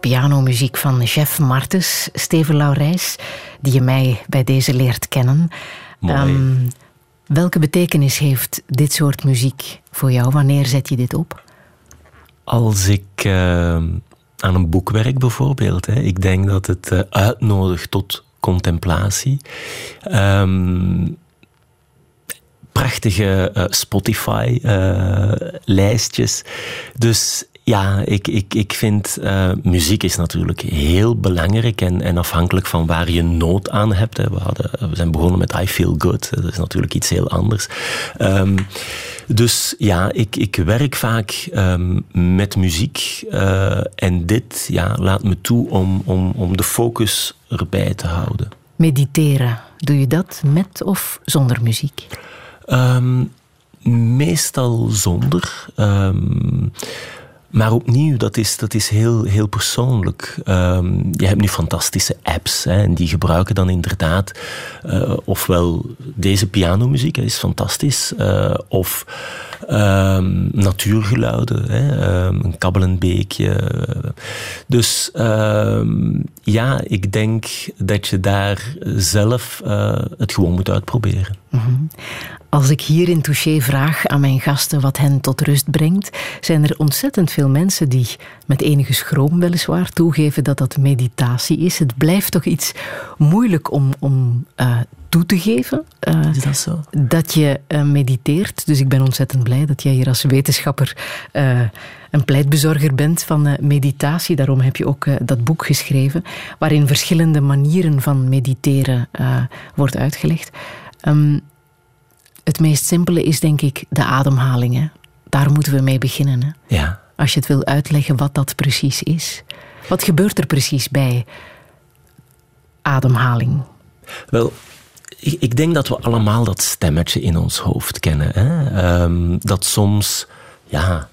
Pianomuziek van Jeff Martens, Steven Laurijs, die je mij bij deze leert kennen. Mooi. Ehm, welke betekenis heeft dit soort muziek voor jou? Wanneer zet je dit op? Als ik eh, aan een boek werk bijvoorbeeld, hè, ik denk dat het eh, uitnodigt tot contemplatie. Ehm, prachtige eh, Spotify-lijstjes. dus ja, ik, ik, ik vind uh, muziek is natuurlijk heel belangrijk en, en afhankelijk van waar je nood aan hebt. Hè. We, hadden, we zijn begonnen met I Feel Good, dat is natuurlijk iets heel anders. Um, dus ja, ik, ik werk vaak um, met muziek uh, en dit ja, laat me toe om, om, om de focus erbij te houden. Mediteren, doe je dat met of zonder muziek? Um, meestal zonder. Um, maar opnieuw, dat is, dat is heel, heel persoonlijk. Um, je hebt nu fantastische apps hè, en die gebruiken dan inderdaad uh, ofwel deze pianomuziek, is fantastisch, uh, of um, natuurgeluiden, hè, um, een kabbelend beekje. Dus ja, ik denk dat je daar zelf uh, het gewoon moet uitproberen. Als ik hier in Touché vraag aan mijn gasten wat hen tot rust brengt, zijn er ontzettend veel mensen die met enige schroom weliswaar toegeven dat dat meditatie is. Het blijft toch iets moeilijk om, om uh, toe te geven. Uh, is dat zo? Dat je uh, mediteert. Dus ik ben ontzettend blij dat jij hier als wetenschapper een pleitbezorger bent van meditatie. Daarom heb je ook dat boek geschreven, waarin verschillende manieren van mediteren wordt uitgelegd. Um, het meest simpele is denk ik de ademhaling. Hè? Daar moeten we mee beginnen. Hè? Ja. Als je het wil uitleggen wat dat precies is. Wat gebeurt er precies bij ademhaling? Wel, ik, ik denk dat we allemaal dat stemmetje in ons hoofd kennen. Hè? Um, dat soms, ja,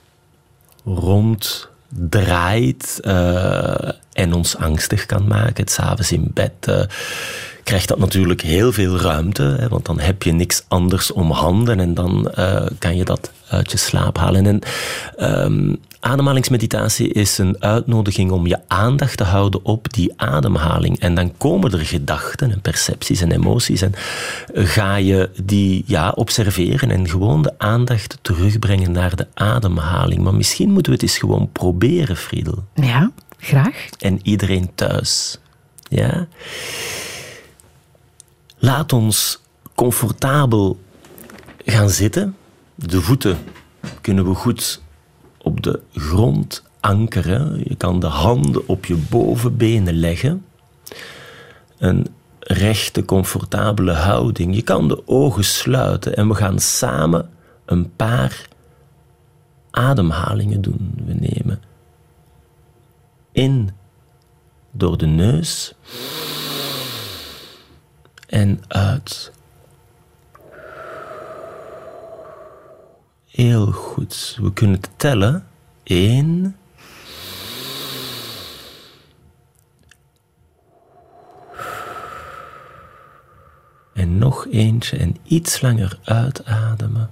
ronddraait uh, en ons angstig kan maken. Het s'avonds in bed. Uh, krijgt dat natuurlijk heel veel ruimte, hè, want dan heb je niks anders om handen en dan uh, kan je dat uit je slaap halen. En um, ademhalingsmeditatie is een uitnodiging om je aandacht te houden op die ademhaling. En dan komen er gedachten en percepties en emoties en ga je die ja, observeren en gewoon de aandacht terugbrengen naar de ademhaling. Maar misschien moeten we het eens gewoon proberen, Friedel. Ja, graag. En iedereen thuis. Ja. Laat ons comfortabel gaan zitten. De voeten kunnen we goed op de grond ankeren. Je kan de handen op je bovenbenen leggen. Een rechte, comfortabele houding. Je kan de ogen sluiten en we gaan samen een paar ademhalingen doen. We nemen in door de neus en uit. Heel goed. We kunnen tellen. Eén. En nog eentje en iets langer uitademen.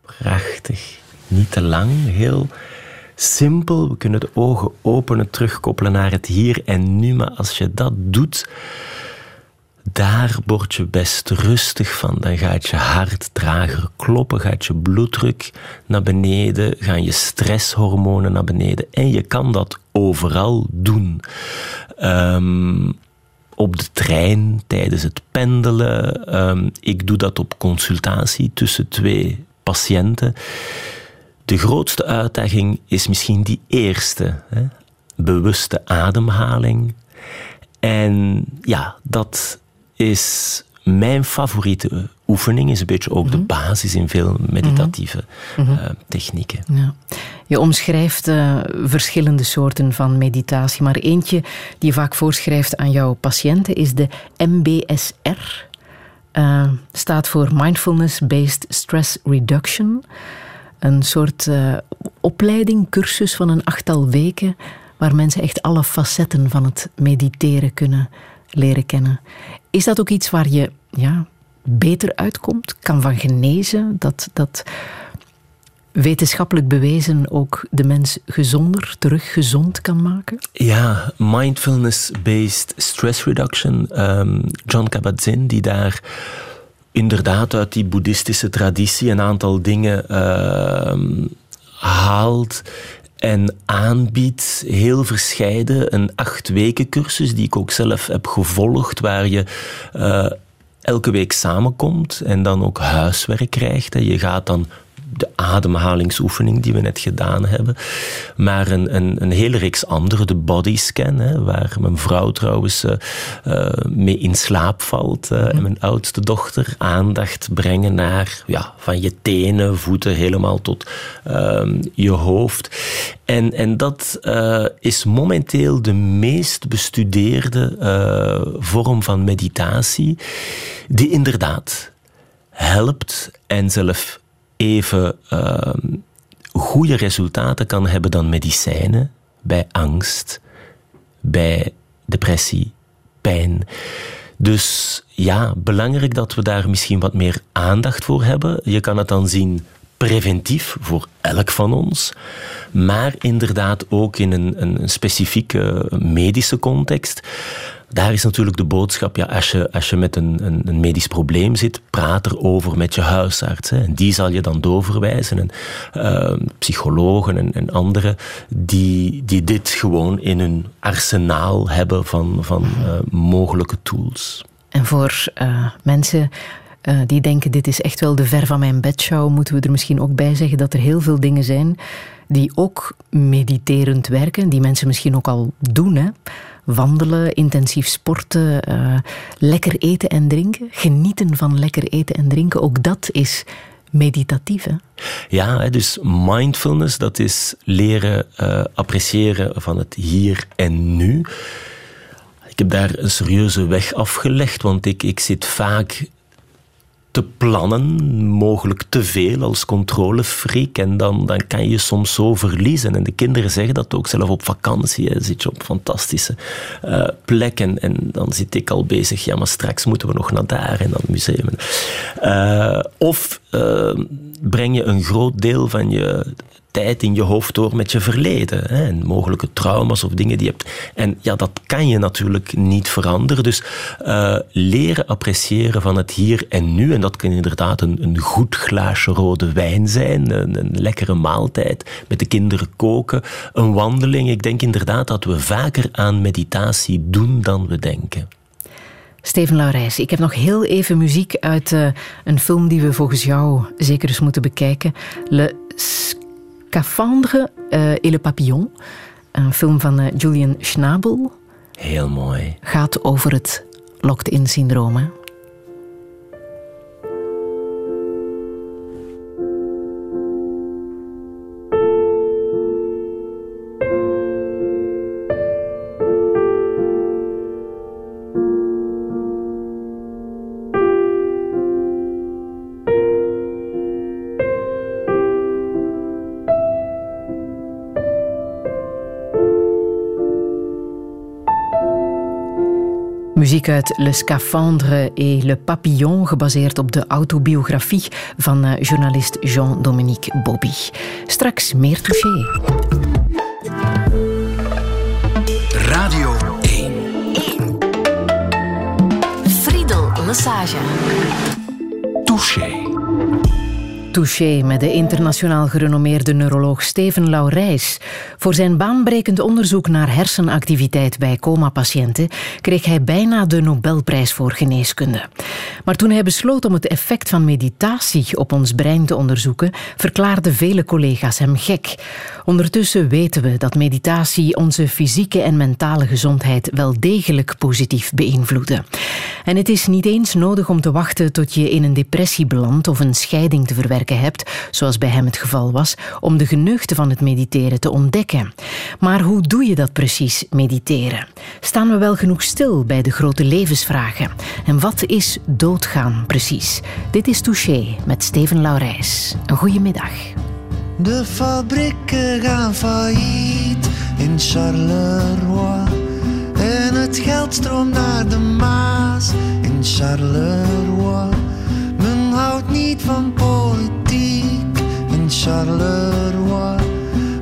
Prachtig. Niet te lang, heel simpel. We kunnen de ogen openen, terugkoppelen naar het hier en nu. Maar als je dat doet, daar word je best rustig van. Dan gaat je hart trager kloppen, gaat je bloeddruk naar beneden, gaan je stresshormonen naar beneden. En je kan dat overal doen. Um, op de trein, tijdens het pendelen. Um, ik doe dat op consultatie tussen twee patiënten. De grootste uitdaging is misschien die eerste, hè? bewuste ademhaling. En ja, dat is mijn favoriete oefening. Is een beetje ook de basis in veel meditatieve eh, technieken. Ja. Je omschrijft eh, verschillende soorten van meditatie, maar eentje die je vaak voorschrijft aan jouw patiënten is de MBSR. Eh, staat voor Mindfulness Based Stress Reduction. Een soort eh, opleiding, cursus van een achttal weken, waar mensen echt alle facetten van het mediteren kunnen leren kennen. Is dat ook iets waar je ja, beter uitkomt, kan van genezen? Dat, dat wetenschappelijk bewezen ook de mens gezonder, terug gezond kan maken? Ja, mindfulness-based stress reduction. Ehm, John Kabat-Zinn, die daar inderdaad uit die boeddhistische traditie een aantal dingen ehm, haalt en aanbiedt heel verscheiden. Een acht weken cursus die ik ook zelf heb gevolgd, waar je uh, elke week samenkomt en dan ook huiswerk krijgt. Je gaat dan de ademhalingsoefening die we net gedaan hebben. Maar een, een, een hele reeks andere, de bodyscan, hè, waar mijn vrouw trouwens uh, uh, mee in slaap valt. Uh, En mijn oudste dochter aandacht brengen naar ja, van je tenen, voeten, helemaal tot ehm, je hoofd. En, en dat is momenteel de meest bestudeerde vorm van meditatie, die inderdaad helpt en zelf even uh, goede resultaten kan hebben dan medicijnen bij angst, bij depressie, pijn. Dus ja, belangrijk dat we daar misschien wat meer aandacht voor hebben. Je kan het dan zien preventief voor elk van ons, maar inderdaad ook in een, een specifieke medische context daar is natuurlijk de boodschap, ja, als, je, als je met een, een, een medisch probleem zit, praat erover met je huisarts. Hè, en die zal je dan doorverwijzen. En uh, psychologen en, en anderen die, die dit gewoon in hun arsenaal hebben van, van uh, mogelijke tools. En voor uh, mensen uh, die denken, dit is echt wel de ver van mijn bedshow, moeten we er misschien ook bij zeggen dat er heel veel dingen zijn die ook mediterend werken, die mensen misschien ook al doen. Hè? Wandelen, intensief sporten, uh, lekker eten en drinken. Genieten van lekker eten en drinken, ook dat is meditatief. Hè? Ja, dus mindfulness, dat is leren uh, appreciëren van het hier en nu. Ik heb daar een serieuze weg afgelegd, want ik, ik zit vaak te plannen, mogelijk te veel als controlefreak. En dan, dan kan je soms zo verliezen. En de kinderen zeggen dat ook zelf op vakantie. Hè. Zit je op fantastische uh, plekken. En dan zit ik al bezig. Ja, maar straks moeten we nog naar daar en dat museum. Uh, of uh, breng je een groot deel van je tijd in je hoofd door met je verleden. En mogelijke trauma's of dingen die je hebt. En ja, dat kan je natuurlijk niet veranderen. Dus uh, leren appreciëren van het hier en nu. En dat kan inderdaad een, een goed glaasje rode wijn zijn. Een, lekkere maaltijd. Met de kinderen koken. Een wandeling. Ik denk inderdaad dat we vaker aan meditatie doen dan we denken. Steven Laurijs, ik heb nog heel even muziek uit uh, een film die we volgens jou zeker eens moeten bekijken. Le Scaphandre uh, et le Papillon. Een film van uh, Julian Schnabel. Heel mooi. Gaat over het locked-in syndroom. Muziek uit Le Scaphandre et Le Papillon, gebaseerd op de autobiografie van uh, journalist Jean-Dominique Bobby. Straks meer touché. Radio 1. 1. Friedel Lassage. Touché. Touché met de internationaal gerenommeerde neuroloog Steven Laurijs. Voor zijn baanbrekend onderzoek naar hersenactiviteit bij coma-patiënten kreeg hij bijna de Nobelprijs voor geneeskunde. Maar toen hij besloot om het effect van meditatie op ons brein te onderzoeken, verklaarden vele collega's hem gek. Ondertussen weten we dat meditatie onze fysieke en mentale gezondheid wel degelijk positief beïnvloeden. En het is niet eens nodig om te wachten tot je in een depressie belandt of een scheiding te verwerken hebt, zoals bij hem het geval was, om de geneugten van het mediteren te ontdekken. Maar hoe doe je dat precies, mediteren? Staan we wel genoeg stil bij de grote levensvragen? En wat is doodgaan precies? Dit is Touché met Steven Laurijs. Een goede middag. De fabrieken gaan failliet in Charleroi. En het geld stroomt naar de Maas in Charleroi. Niet van politiek in Charleroi.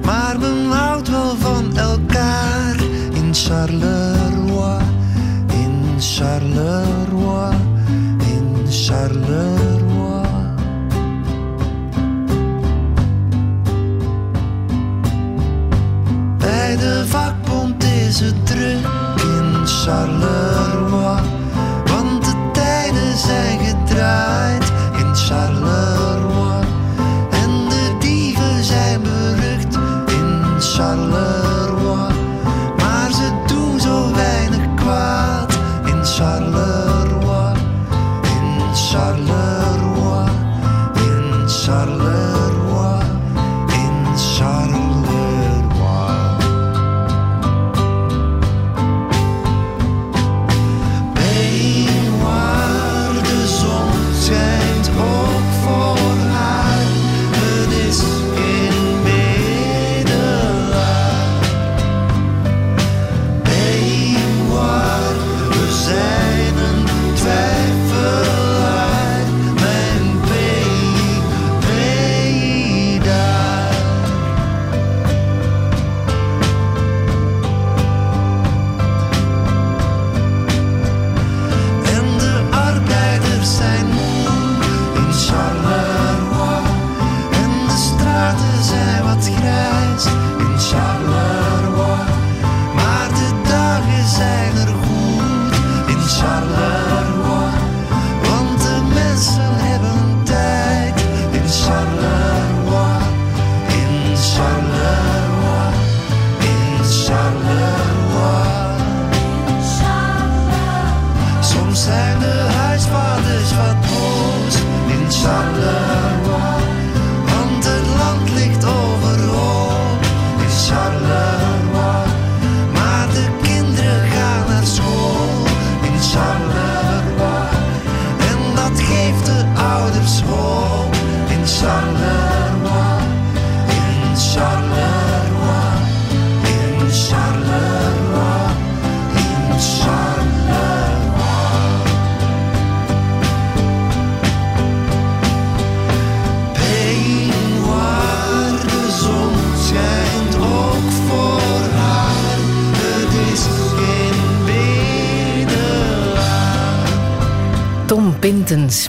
Maar men houdt wel van elkaar in Charleroi. In Charleroi. In Charleroi. Bij de vakbond is het druk in Charleroi. Want de tijden zijn gedraaid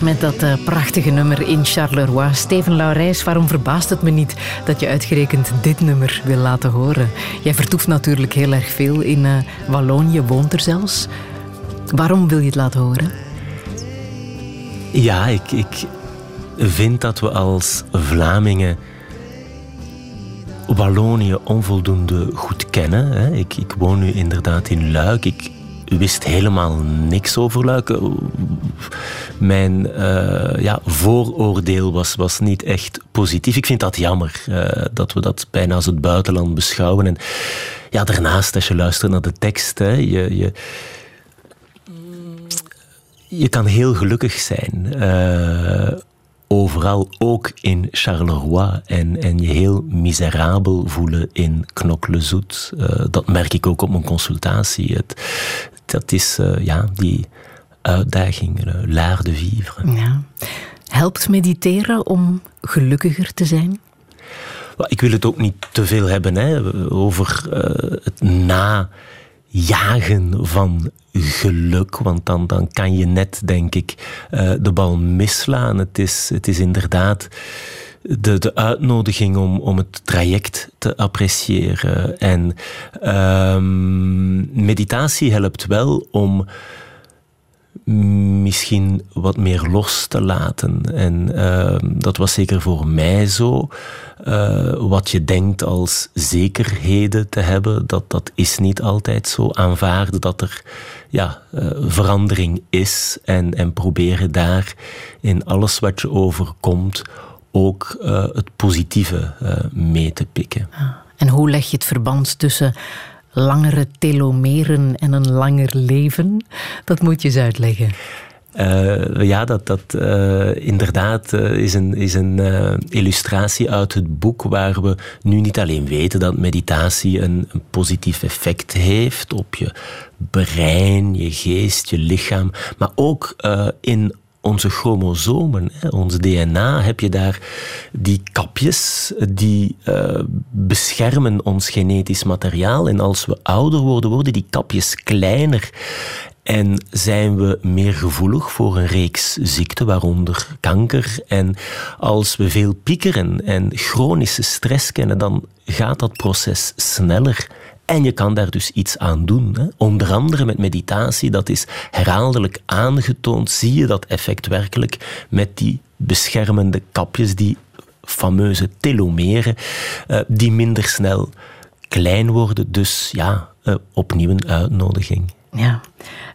met dat eh, prachtige nummer in Charleroi. Steven Laurijs, waarom verbaast het me niet dat je uitgerekend dit nummer wil laten horen? Jij vertoeft natuurlijk heel erg veel in eh, Wallonië, woont er zelfs. Waarom wil je het laten horen? Ja, ik, ik vind dat we als Vlamingen Wallonië onvoldoende goed kennen. Hè. Ik, ik woon nu inderdaad in Luik. Ik wist helemaal niks over Luik. Mijn eh, ja, vooroordeel was, was niet echt positief. Ik vind dat jammer eh, dat we dat bijna als het buitenland beschouwen. En ja, daarnaast, als je luistert naar de tekst, je, je, je kan heel gelukkig zijn. eh, overal, ook in Charleroi. En, en je heel miserabel voelen in Knoklezoet. Uh, dat merk ik ook op mijn consultatie. Het, dat is ja, die uitdaging, uh, l'art de vivre. Ja. Helpt mediteren om gelukkiger te zijn? Ik wil het ook niet te veel hebben hè, over het na jagen van geluk, want dan, dan kan je net, denk ik, eh, de bal misslaan. Het is, het is inderdaad de, de uitnodiging om, om het traject te appreciëren. En ehm, meditatie helpt wel om misschien wat meer los te laten. En ehm, dat was zeker voor mij zo. Eh, wat je denkt als zekerheden te hebben, dat, dat is niet altijd zo. Aanvaarden dat er ja, eh, verandering is en, en proberen daar in alles wat je overkomt ook eh, het positieve mee te pikken. En hoe leg je het verband tussen langere telomeren en een langer leven? Dat moet je eens uitleggen. Uh, ja, dat, dat uh, inderdaad uh, is een, is een illustratie uit het boek waar we nu niet alleen weten dat meditatie een, een positief effect heeft op je brein, je geest, je lichaam, maar ook in onze chromosomen, ons DNA, heb je daar die kapjes die uh, beschermen ons genetisch materiaal. En als we ouder worden, worden die kapjes kleiner. En zijn we meer gevoelig voor een reeks ziekten, waaronder kanker. En als we veel piekeren en chronische stress kennen, dan gaat dat proces sneller. En je kan daar dus iets aan doen. Hè. Onder andere met meditatie, dat is herhaaldelijk aangetoond, zie je dat effect werkelijk met die beschermende kapjes, die fameuze telomeren, uh, die minder snel klein worden. Dus ja, uh, opnieuw een uitnodiging. Ja,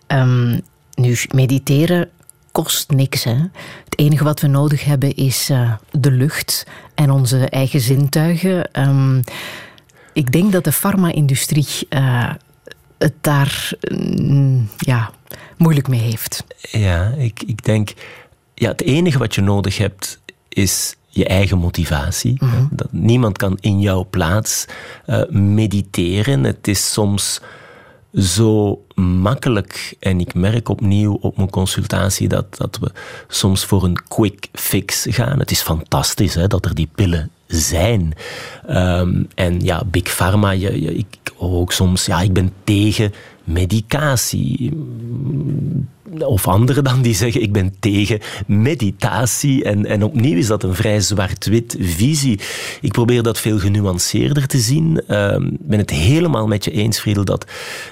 um, nu mediteren kost niks. Hè? Het enige wat we nodig hebben is uh, de lucht en onze eigen zintuigen. Um, ik denk dat de farma-industrie uh, het daar mm, ja, moeilijk mee heeft. Ja, ik, ik denk... Ja, het enige wat je nodig hebt is je eigen motivatie. Mm -hmm. dat, niemand kan in jouw plaats uh, mediteren. Het is soms zo makkelijk. En ik merk opnieuw op mijn consultatie dat, dat we soms voor een quick fix gaan. Het is fantastisch hè, dat er die pillen zijn. Um, en ja, Big Pharma, je, ik ook soms, ja, ik ben tegen medicatie. Of anderen dan die zeggen, ik ben tegen meditatie. En, en opnieuw is dat een vrij zwart-wit visie. Ik probeer dat veel genuanceerder te zien. Ik um, ben het helemaal met je eens, Friedel, dat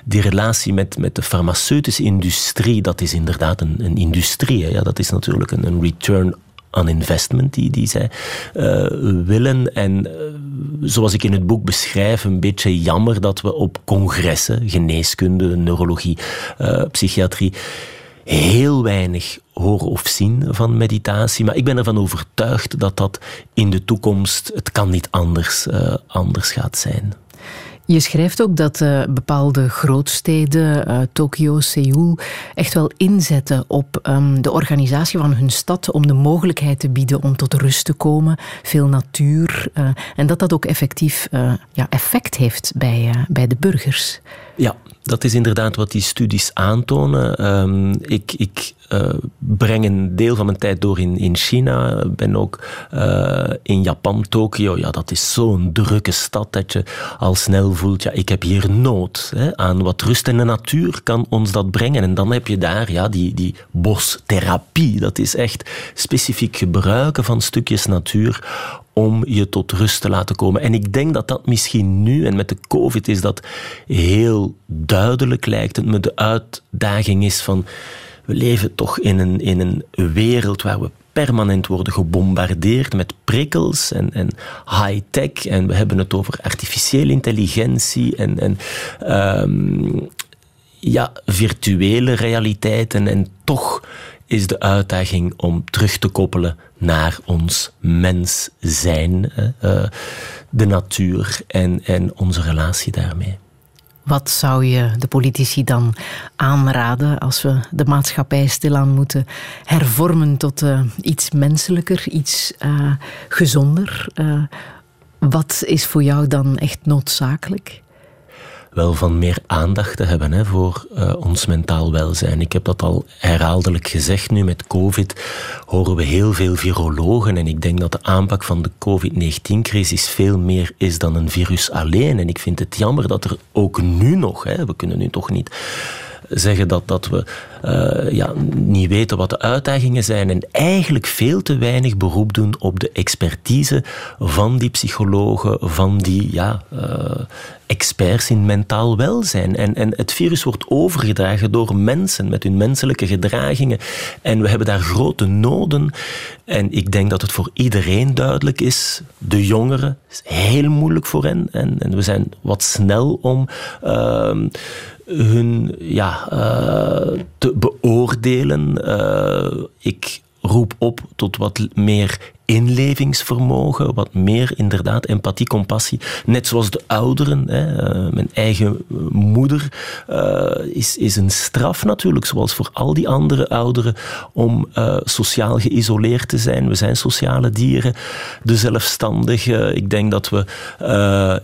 die relatie met, met de farmaceutische industrie, dat is inderdaad een, een industrie. Hè? Ja, dat is natuurlijk een, een return aan investment die, die zij uh, willen. En uh, zoals ik in het boek beschrijf, een beetje jammer dat we op congressen, geneeskunde, neurologie, uh, psychiatrie, heel weinig horen of zien van meditatie. Maar ik ben ervan overtuigd dat dat in de toekomst, het kan niet anders, anders gaat zijn. Je schrijft ook dat uh, bepaalde grootsteden, uh, Tokio, Seoul, echt wel inzetten op um, de organisatie van hun stad om de mogelijkheid te bieden om tot rust te komen, veel natuur, uh, en dat dat ook effectief ja, effect heeft bij, bij de burgers. Ja, dat is inderdaad wat die studies aantonen. Um, ik, ik uh, breng een deel van mijn tijd door in, in China. Ben ook uh, in Japan, Tokio. Ja, dat is zo'n drukke stad dat je al snel voelt, ja, ik heb hier nood hè, aan wat rust en de natuur kan ons dat brengen. En dan heb je daar ja, die, die bostherapie. Dat is echt specifiek gebruiken van stukjes natuur om je tot rust te laten komen. En ik denk dat dat misschien nu, en met de COVID is dat heel duidelijk lijkt het me, de uitdaging is van we leven toch in een, in een wereld waar we permanent worden gebombardeerd met prikkels en, en high-tech. En we hebben het over artificiële intelligentie en, en um, ja, virtuele realiteit. En, en toch is de uitdaging om terug te koppelen naar ons mens zijn, uh, de natuur en, en onze relatie daarmee. Wat zou je de politici dan aanraden als we de maatschappij stilaan moeten hervormen tot uh, iets menselijker, iets gezonder? Wat is voor jou dan echt noodzakelijk? Wel van meer aandacht te hebben hè, voor uh, ons mentaal welzijn. Ik heb dat al herhaaldelijk gezegd nu met COVID. Horen we heel veel virologen en ik denk dat de aanpak van de COVID-19-crisis veel meer is dan een virus alleen. En ik vind het jammer dat er ook nu nog, hè, we kunnen nu toch niet zeggen dat, dat we uh, ja, niet weten wat de uitdagingen zijn en eigenlijk veel te weinig beroep doen op de expertise van die psychologen, van die ja, uh, experts in mentaal welzijn. En, en het virus wordt overgedragen door mensen met hun menselijke gedragingen. En we hebben daar grote noden. En ik denk dat het voor iedereen duidelijk is. De jongeren, is heel moeilijk voor hen. En, en we zijn wat snel om. Uh, hun ja, uh, te beoordelen. Uh, ik roep op tot wat meer inlevingsvermogen, wat meer inderdaad empathie, compassie. Net zoals de ouderen. Hè. Uh, mijn eigen moeder is, is een straf natuurlijk, zoals voor al die andere ouderen, om sociaal geïsoleerd te zijn. We zijn sociale dieren, de zelfstandigen. Ik denk dat we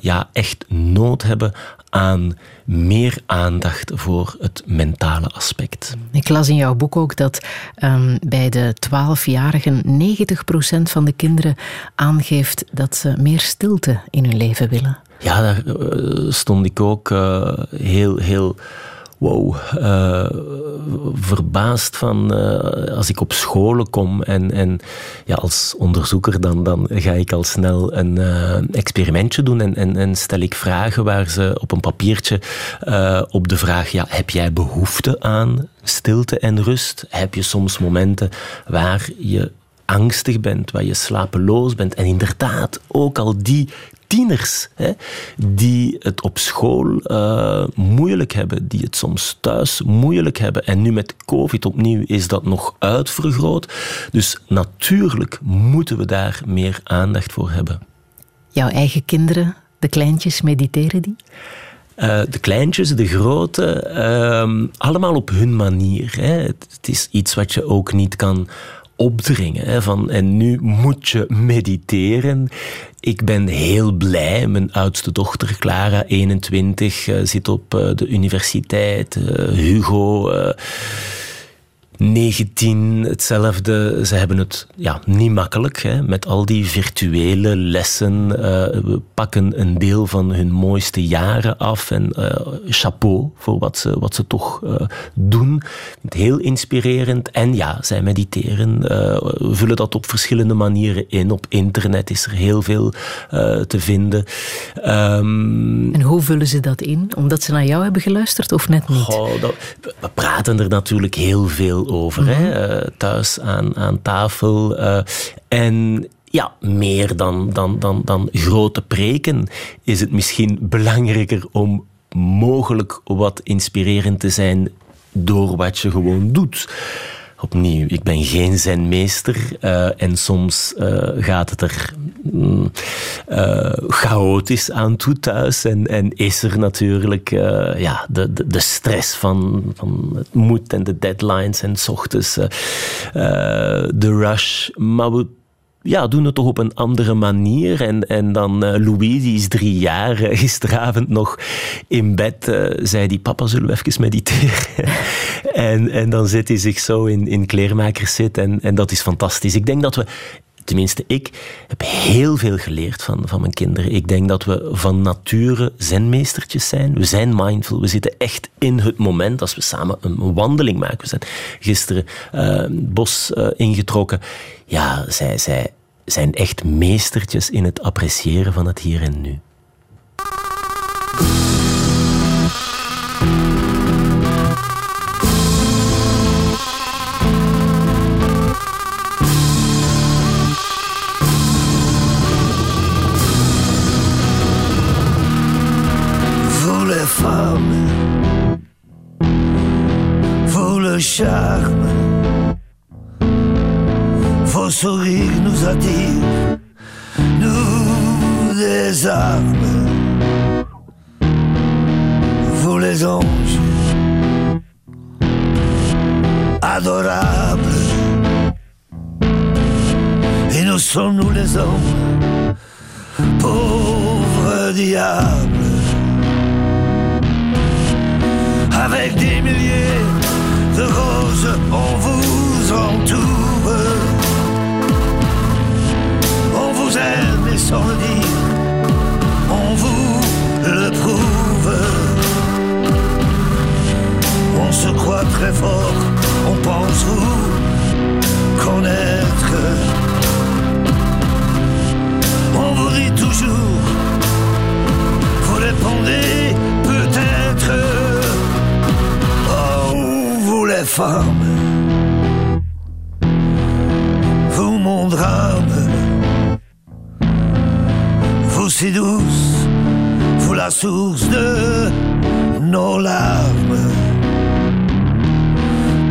ja, echt nood hebben aan meer aandacht voor het mentale aspect. Ik las in jouw boek ook dat um, bij de 12-jarigen 90% van de kinderen aangeeft dat ze meer stilte in hun leven willen. Ja, daar uh, stond ik ook uh, heel, heel wow, uh, verbaasd van uh, als ik op scholen kom en, en ja, als onderzoeker dan, dan ga ik al snel een uh, experimentje doen en, en, en stel ik vragen waar ze op een papiertje op de vraag, ja, heb jij behoefte aan stilte en rust? Heb je soms momenten waar je angstig bent, waar je slapeloos bent. En inderdaad, ook al die tieners hè, die het op school uh, moeilijk hebben, die het soms thuis moeilijk hebben. En nu met COVID opnieuw is dat nog uitvergroot. Dus natuurlijk moeten we daar meer aandacht voor hebben. Jouw eigen kinderen, de kleintjes, mediteren die? Uh, de kleintjes, de grote, uh, allemaal op hun manier. Hè. Het, het is iets wat je ook niet kan opdringen. Hè, van, en nu moet je mediteren. Ik ben heel blij. Mijn oudste dochter, Clara, 21, uh, zit op uh, de universiteit. Uh, Hugo 19 hetzelfde. Ze hebben het ja, niet makkelijk hè, met al die virtuele lessen. Uh, we pakken een deel van hun mooiste jaren af. En uh, chapeau voor wat ze, wat ze toch uh, doen. Heel inspirerend. En ja, zij mediteren. we vullen dat op verschillende manieren in. Op internet is er heel veel te vinden. Um, en hoe vullen ze dat in? Omdat ze naar jou hebben geluisterd of net niet? Dat, we praten er natuurlijk heel veel over, hè? Uh, thuis aan, aan tafel. Uh, en ja, meer dan, dan, dan, dan grote preken is het misschien belangrijker om mogelijk wat inspirerend te zijn door wat je gewoon doet opnieuw, ik ben geen zenmeester uh, en soms uh, gaat het er mm, uh, chaotisch aan toe thuis en, is er natuurlijk ja, de, de, de, stress van, van het moed en de deadlines en s ochtends de rush. Maar ja, doen het toch op een andere manier. En, en dan uh, Louis, die is drie jaar, uh, gisteravond nog in bed, uh, zei die papa, zullen we even mediteren? en, en dan zit hij zich zo in, in kleermakers en, en dat is fantastisch. Ik denk dat we tenminste ik, heb heel veel geleerd van, van mijn kinderen. Ik denk dat we van nature zenmeestertjes zijn. We zijn mindful. We zitten echt in het moment als we samen een wandeling maken. We zijn gisteren uh, bos uh, ingetrokken. Ja, zij, zij zijn echt meestertjes in het appreciëren van het hier en nu. Des armes. Vous les anges, adorables. Et nous sommes nous les hommes, pauvres diables. avec des milliers de roses, on vous entoure. On vous aime et sans le dire, on vous le prouve. On se croit très fort, on pense vous connaître. On vous dit toujours, vous répondez peut-être. Oh, vous les femmes, vous mon drame, vous si douce, la source de nos larmes.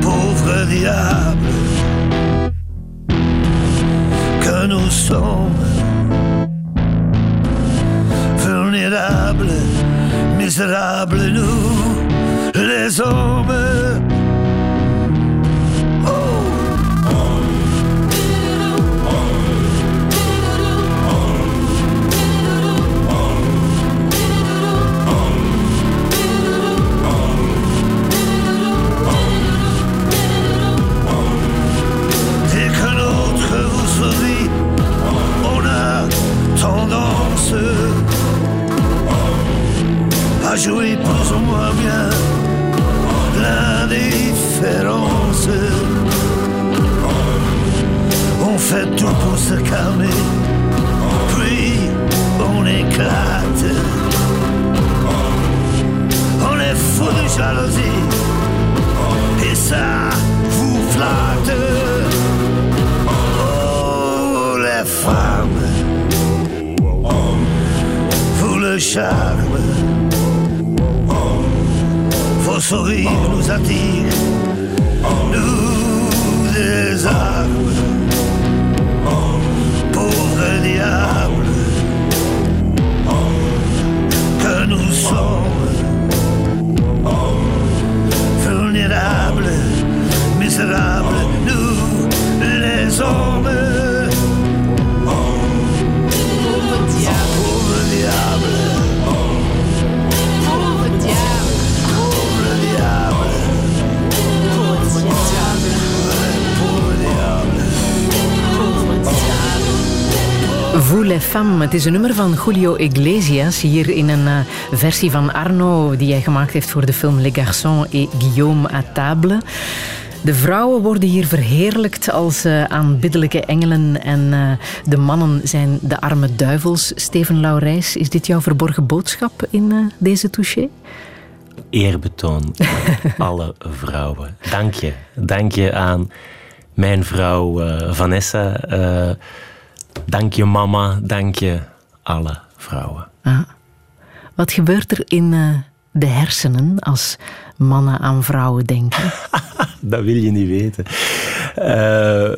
Pauvre diable que nous sommes vulnérables, misérables, nous, les hommes. À jouer plus ou moins bien l'indifférence. On fait tout pour se calmer, puis on éclate. On est fou de jalousie, et ça vous flatte. Oh, les femmes, vous le charme, vos sourires nous attirent, nous désarment. Pauvre diable que nous sommes, vulnérables, misérables, nous les hommes. Vous les femmes, het is een nummer van Julio Iglesias, hier in een eh, versie van Arno die hij gemaakt heeft voor de film Les Garçons et Guillaume à table. De vrouwen worden hier verheerlijkt als eh, aanbiddelijke engelen en eh, de mannen zijn de arme duivels. Steven Laurijs, is dit jouw verborgen boodschap in deze touché? Eerbetoon aan alle vrouwen. Dank je. Dank je aan mijn vrouw Vanessa. Dank je mama. Dank je alle vrouwen. Ah. Wat gebeurt er in eh, de hersenen als mannen aan vrouwen denken? Dat wil je niet weten. Eh,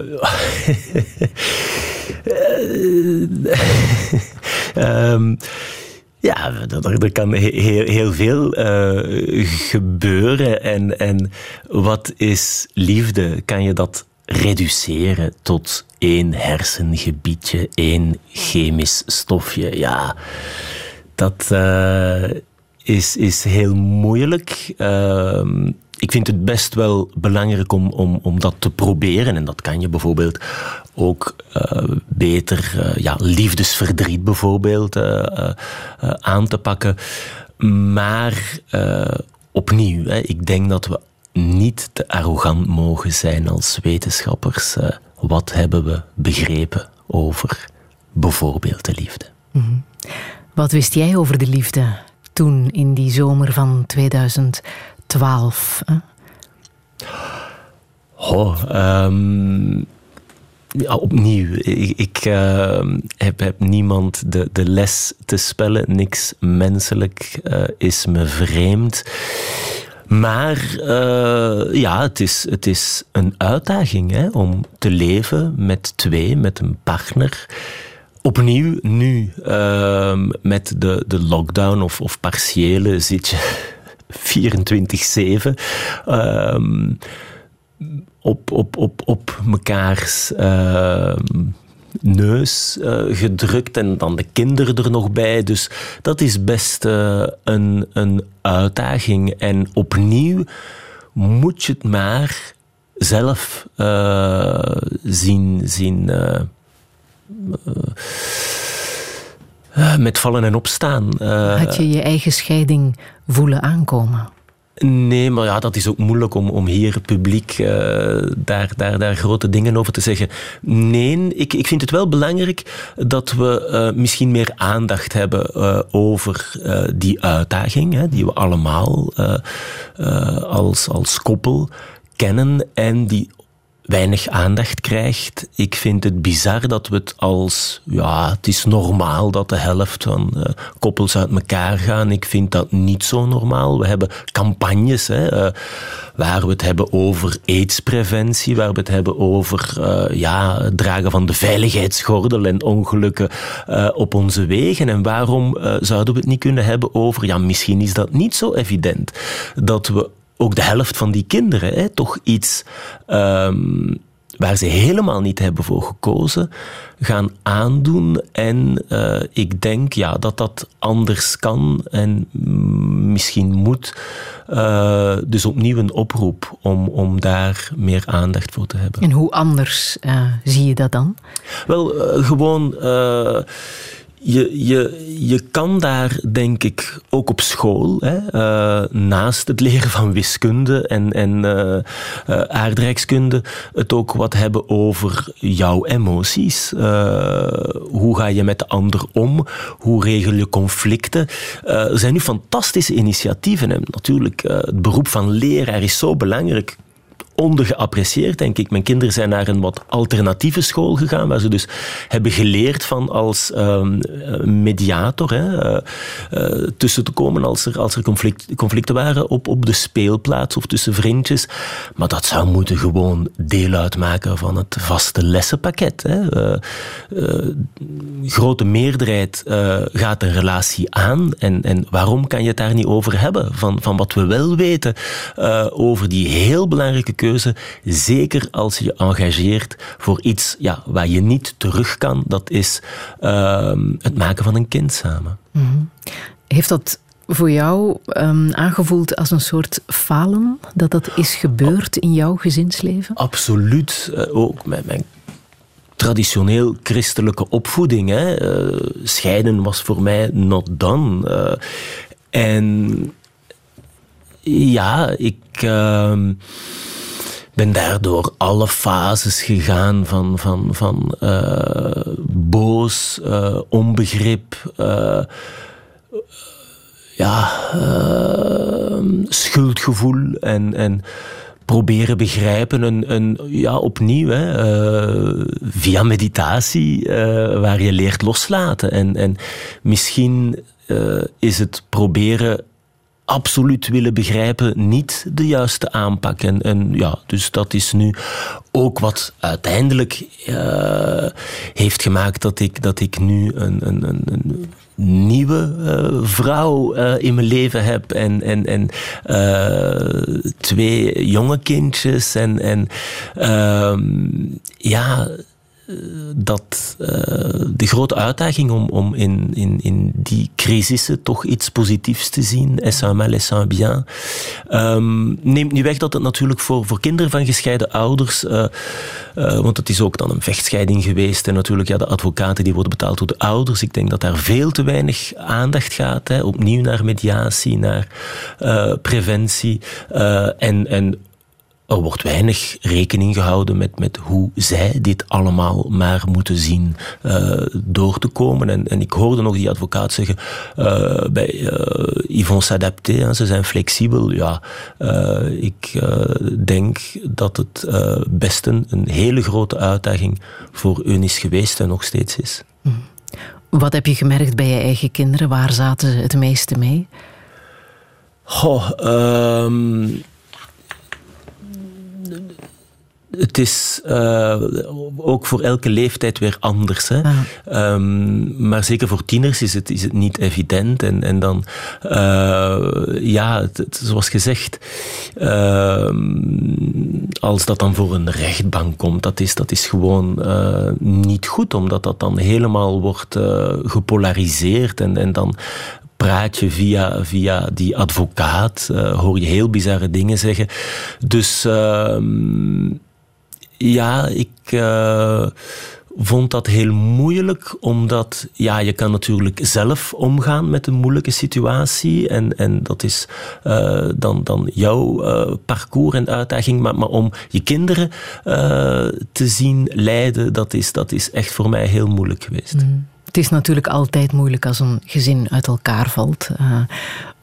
ehm, ja, er, er kan he- heel, heel veel eh, gebeuren. En, en wat is liefde? Kan je dat reduceren tot één hersengebiedje, één chemisch stofje? Ja, dat eh, is, is heel moeilijk. Ehm, ik vind het best wel belangrijk om, om, om dat te proberen. En dat kan je bijvoorbeeld ook eh, beter, eh, ja, liefdesverdriet bijvoorbeeld, aan te pakken. Maar opnieuw, hè, ik denk dat we niet te arrogant mogen zijn als wetenschappers. Wat hebben we begrepen over bijvoorbeeld de liefde? Wat wist jij over de liefde toen in die zomer van 2012? hè? Oh, ehm, ja, opnieuw. Ik, ik ehm, heb, heb niemand de, de les te spellen. Niks menselijk eh, is me vreemd. Maar eh, ja, het is, het is een uitdaging hè, om te leven met twee, met een partner. Opnieuw, nu ehm, met de, de lockdown of, of partiële zit je 24-7. ehm, op, op, op, op mekaars ehm, neus eh, gedrukt en dan de kinderen er nog bij. Dus dat is best eh, een, een uitdaging. En opnieuw moet je het maar zelf eh, zien. zien met vallen en opstaan. Had je je eigen scheiding voelen aankomen? Nee, maar ja, dat is ook moeilijk om, om hier publiek eh, daar, daar, daar grote dingen over te zeggen. Nee, ik, ik vind het wel belangrijk dat we eh, misschien meer aandacht hebben eh, over die uitdaging, hè, die we allemaal als, als koppel kennen en die weinig aandacht krijgt. Ik vind het bizar dat we het als, ja, het is normaal dat de helft van eh, koppels uit elkaar gaan. Ik vind dat niet zo normaal. We hebben campagnes hè, eh, waar we het hebben over aidspreventie, waar we het hebben over eh, ja, het dragen van de veiligheidsgordel en ongelukken op onze wegen. En waarom zouden we het niet kunnen hebben over, ja, misschien is dat niet zo evident, dat we ook de helft van die kinderen hè, toch iets ehm, waar ze helemaal niet hebben voor gekozen, gaan aandoen. En eh, ik denk ja, dat dat anders kan en misschien moet. Eh, dus opnieuw een oproep om, om daar meer aandacht voor te hebben. En hoe anders eh, zie je dat dan? Wel, gewoon. Je, je, je kan daar, denk ik, ook op school, hè, eh, naast het leren van wiskunde en, en eh, eh, aardrijkskunde, het ook wat hebben over jouw emoties. Hoe ga je met de ander om? Hoe regel je conflicten? Er zijn nu fantastische initiatieven. En natuurlijk, het beroep van leraar is zo belangrijk ondergeapprecieerd, denk ik. Mijn kinderen zijn naar een wat alternatieve school gegaan, waar ze dus hebben geleerd van als ehm, eh, mediator hè, eh, eh, tussen te komen als er, als er conflict, conflicten waren op, op de speelplaats of tussen vriendjes. Maar dat zou moeten gewoon deel uitmaken van het vaste lessenpakket. Hè. Grote meerderheid gaat een relatie aan. En, en waarom kan je het daar niet over hebben? Van, van wat we wel weten over die heel belangrijke keuze. Zeker als je je engageert voor iets ja, waar je niet terug kan. Dat is ehm, het maken van een kind samen. Heeft dat voor jou ehm, aangevoeld als een soort falen? Dat dat is gebeurd in jouw gezinsleven? Absoluut. Eh, ook met mijn traditioneel christelijke opvoeding. Hè. Eh, scheiden was voor mij not done. Eh, en ja, ik ehm, ben daardoor alle fases gegaan van, van, van eh, boos, eh, onbegrip, eh, ja, schuldgevoel en, en proberen begrijpen. Een, een, ja, opnieuw, hè, via meditatie, waar je leert loslaten. En, en misschien is het proberen absoluut willen begrijpen niet de juiste aanpak. En, en ja, dus dat is nu ook wat uiteindelijk eh, heeft gemaakt dat ik, dat ik nu een, een, een, een nieuwe eh, vrouw eh, in mijn leven heb en, en, en twee jonge kindjes. En, en ehm, ja, dat eh, de grote uitdaging om, om in, in, in die crisissen toch iets positiefs te zien, est un mal, est un bien, ehm, neemt niet weg dat het natuurlijk voor, voor kinderen van gescheiden ouders, eh, eh, want het is ook dan een vechtscheiding geweest en natuurlijk ja, de advocaten die worden betaald door de ouders. Ik denk dat daar veel te weinig aandacht gaat, hè, opnieuw naar mediatie, naar eh, preventie eh, en, en er wordt weinig rekening gehouden met, met hoe zij dit allemaal maar moeten zien eh, door te komen. En, en ik hoorde nog die advocaat zeggen, eh, bij uh, ils vont s'adapter, hè, ze zijn flexibel. Ja, eh, ik eh, denk dat het eh, best een, hele grote uitdaging voor hun is geweest en nog steeds is. Wat heb je gemerkt bij je eigen kinderen? Waar zaten ze het meeste mee? Goh, ehm, het is uh, ook voor elke leeftijd weer anders. Hè? Ah. Um, maar zeker voor tieners is het, is het niet evident. En, en dan, uh, ja, het, het, zoals gezegd, uh, als dat dan voor een rechtbank komt, dat is, dat is gewoon niet goed, omdat dat dan helemaal wordt gepolariseerd en, en dan praat je via, via die advocaat, hoor je heel bizarre dingen zeggen. Dus uh, ja, ik uh, vond dat heel moeilijk, omdat ja, je kan natuurlijk zelf omgaan met een moeilijke situatie. En, en dat is uh, dan, dan jouw uh, parcours en uitdaging. Maar, maar om je kinderen te zien lijden, dat is, dat is echt voor mij heel moeilijk geweest. Mm. Het is natuurlijk altijd moeilijk als een gezin uit elkaar valt.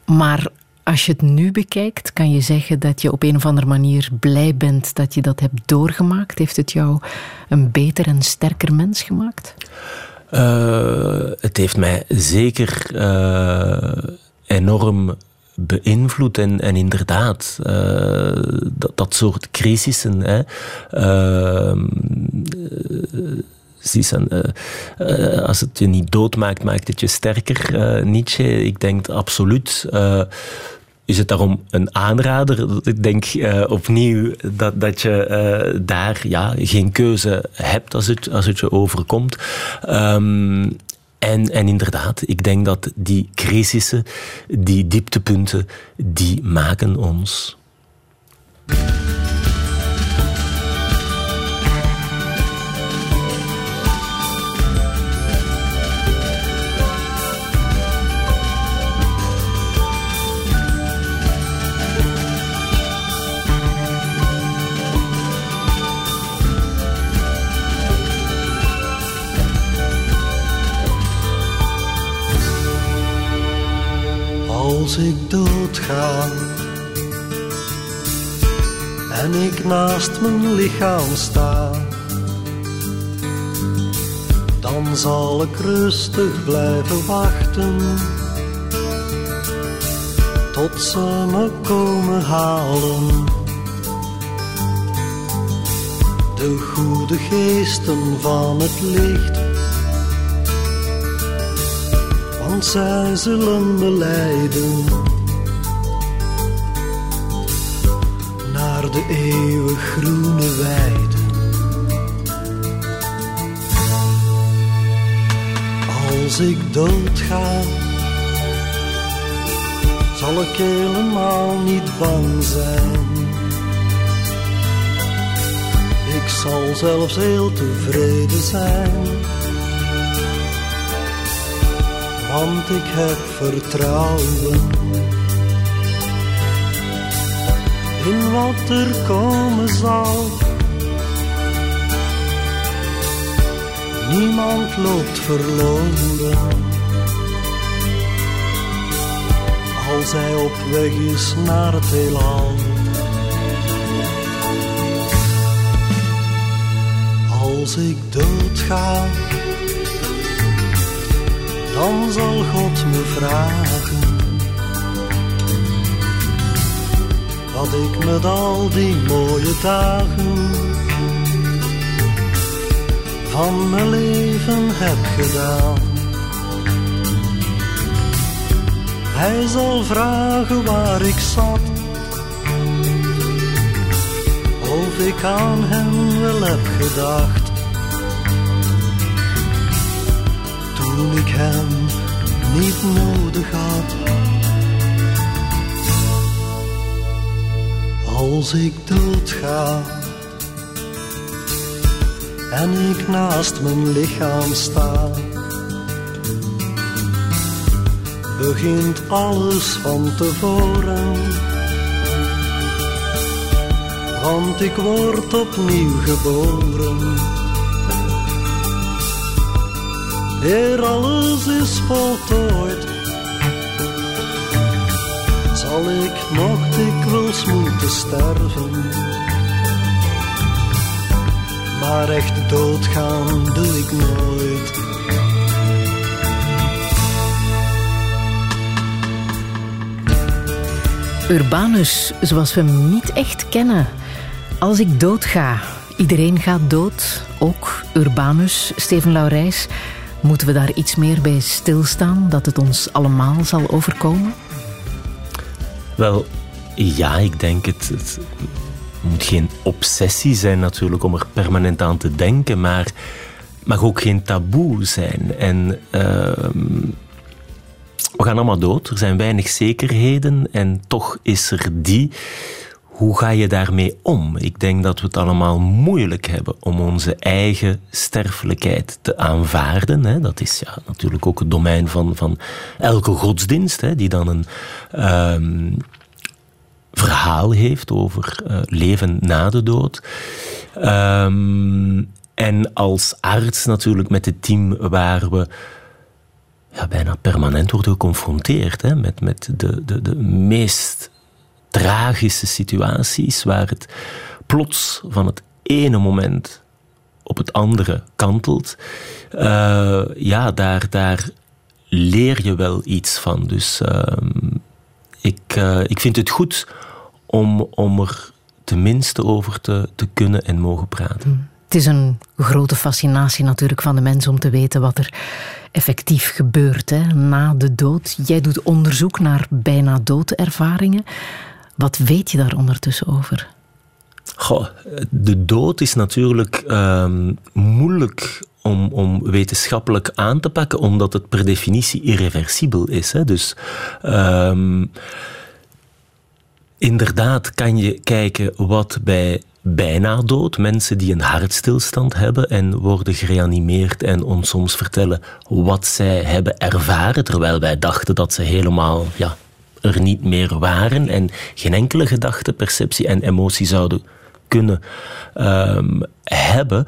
maar als je het nu bekijkt, kan je zeggen dat je op een of andere manier blij bent dat je dat hebt doorgemaakt? Heeft het jou een beter en sterker mens gemaakt? Uh, het heeft mij zeker uh, enorm beïnvloed. En, inderdaad, uh, dat, soort crisissen. Hè, uh, als het je niet doodmaakt, maakt het je sterker, Nietzsche. Ik denk absoluut is het daarom een aanrader. Ik denk uh, opnieuw dat, dat je uh, daar ja, geen keuze hebt als het, als het je overkomt. Um, en, en inderdaad, ik denk dat die crisissen, die dieptepunten, die maken ons. Als ik doodga. En ik naast mijn lichaam sta, dan zal ik rustig blijven wachten. Tot ze me komen halen. De goede geesten van het licht want zij zullen me leiden naar de eeuwig groene weiden. Als ik doodga, zal ik helemaal niet bang zijn. Ik zal zelfs heel tevreden zijn want ik heb vertrouwen in wat er komen zal. Niemand loopt verloren als hij op weg is naar het heelal. Als ik doodga dan zal God me vragen wat ik met al die mooie dagen van mijn leven heb gedaan. Hij zal vragen waar ik zat, of ik aan hem wel heb gedacht toen ik hem niet nodig had. Als ik doodga en ik naast mijn lichaam sta, begint alles van tevoren. Want ik word opnieuw geboren eer alles is voltooid, zal ik nog dikwijls moeten sterven. Maar echt doodgaan doe ik nooit. Urbanus, zoals we hem niet echt kennen. Als ik doodga, Iedereen gaat dood, ook Urbanus, Steven Laurijs. Moeten we daar iets meer bij stilstaan, dat het ons allemaal zal overkomen? Wel, ja, ik denk het. Het moet geen obsessie zijn natuurlijk om er permanent aan te denken, maar mag ook geen taboe zijn. En ehm, we gaan allemaal dood, er zijn weinig zekerheden en toch is er die. Hoe ga je daarmee om? Ik denk dat we het allemaal moeilijk hebben om onze eigen sterfelijkheid te aanvaarden. Hè. Dat is ja, natuurlijk ook het domein van, van elke godsdienst, hè, die dan een ehm, verhaal heeft over uh, leven na de dood. Um, en als arts natuurlijk met het team waar we ja, bijna permanent worden geconfronteerd hè, met, met de, de, de meest tragische situaties waar het plots van het ene moment op het andere kantelt. Uh, ja, daar, daar leer je wel iets van. Dus uh, ik, uh, ik vind het goed om, om er tenminste over te, te kunnen en mogen praten. Mm. Het is een grote fascinatie natuurlijk van de mens om te weten wat er effectief gebeurt hè, na de dood. Jij doet onderzoek naar bijna doodervaringen. Wat weet je daar ondertussen over? Goh, de dood is natuurlijk um, moeilijk om, om, wetenschappelijk aan te pakken, omdat het per definitie irreversibel is. Hè. Dus um, inderdaad kan je kijken wat bij bijna dood, mensen die een hartstilstand hebben en worden gereanimeerd en ons soms vertellen wat zij hebben ervaren, terwijl wij dachten dat ze helemaal ja, er niet meer waren en geen enkele gedachte, perceptie en emotie zouden kunnen um, hebben.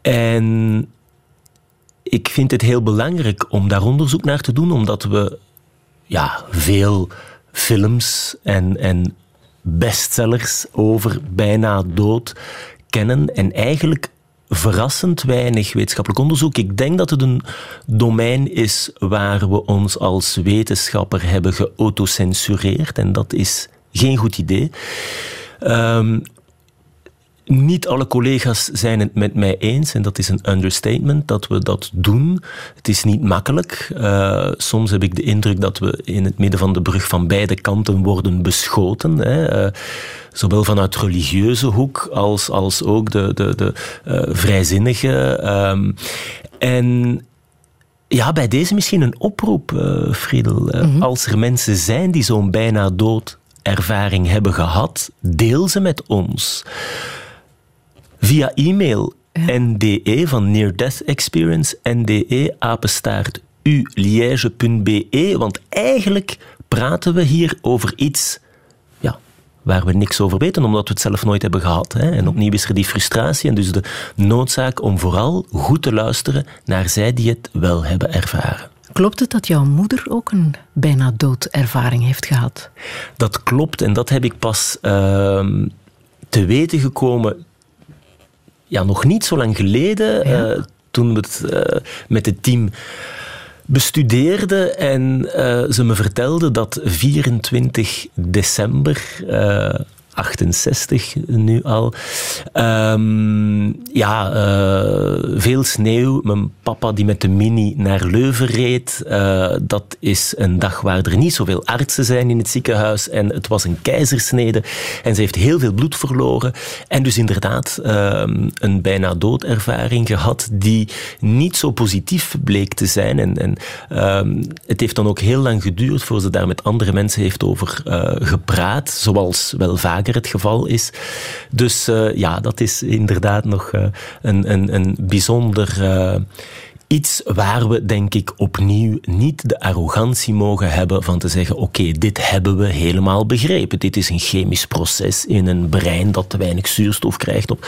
En ik vind het heel belangrijk om daar onderzoek naar te doen, omdat we ja, veel films en, en bestsellers over bijna dood kennen en eigenlijk verrassend weinig wetenschappelijk onderzoek. Ik denk dat het een domein is waar we ons als wetenschapper hebben geautocensureerd en dat is geen goed idee. Um, niet alle collega's zijn het met mij eens, en dat is een understatement, dat we dat doen. Het is niet makkelijk. Uh, soms heb ik de indruk dat we in het midden van de brug van beide kanten worden beschoten. Hè. Uh, zowel vanuit religieuze hoek als, als ook de, de, de uh, vrijzinnige. Um, en ja, bij deze misschien een oproep, Friedel. Mm -hmm. Als er mensen zijn die zo'n bijna dood ervaring hebben gehad, deel ze met ons via e-mail ja. NDE van Near Death Experience, NDE apenstaart uliège.be, want eigenlijk praten we hier over iets ja, waar we niks over weten, omdat we het zelf nooit hebben gehad. Hè. En opnieuw is er die frustratie en dus de noodzaak om vooral goed te luisteren naar zij die het wel hebben ervaren. Klopt het dat jouw moeder ook een bijna doodervaring heeft gehad? Dat klopt en dat heb ik pas uh, te weten gekomen ja, nog niet zo lang geleden, ja. uh, toen we het uh, met het team bestudeerden en uh, ze me vertelde dat 24 december 68 nu al. Um, ja, uh, veel sneeuw. Mijn papa die met de mini naar Leuven reed. Uh, dat is een dag waar er niet zoveel artsen zijn in het ziekenhuis. En het was een keizersnede. En ze heeft heel veel bloed verloren. En dus inderdaad um, een bijna doodervaring gehad die niet zo positief bleek te zijn. En, en um, het heeft dan ook heel lang geduurd voor ze daar met andere mensen heeft over uh, gepraat. Zoals wel vaak het geval is. Dus uh, ja, dat is inderdaad nog uh, een, een, een bijzonder uh, iets waar we, denk ik, opnieuw niet de arrogantie mogen hebben van te zeggen: oké, dit hebben we helemaal begrepen. Dit is een chemisch proces in een brein dat te weinig zuurstof krijgt. Op.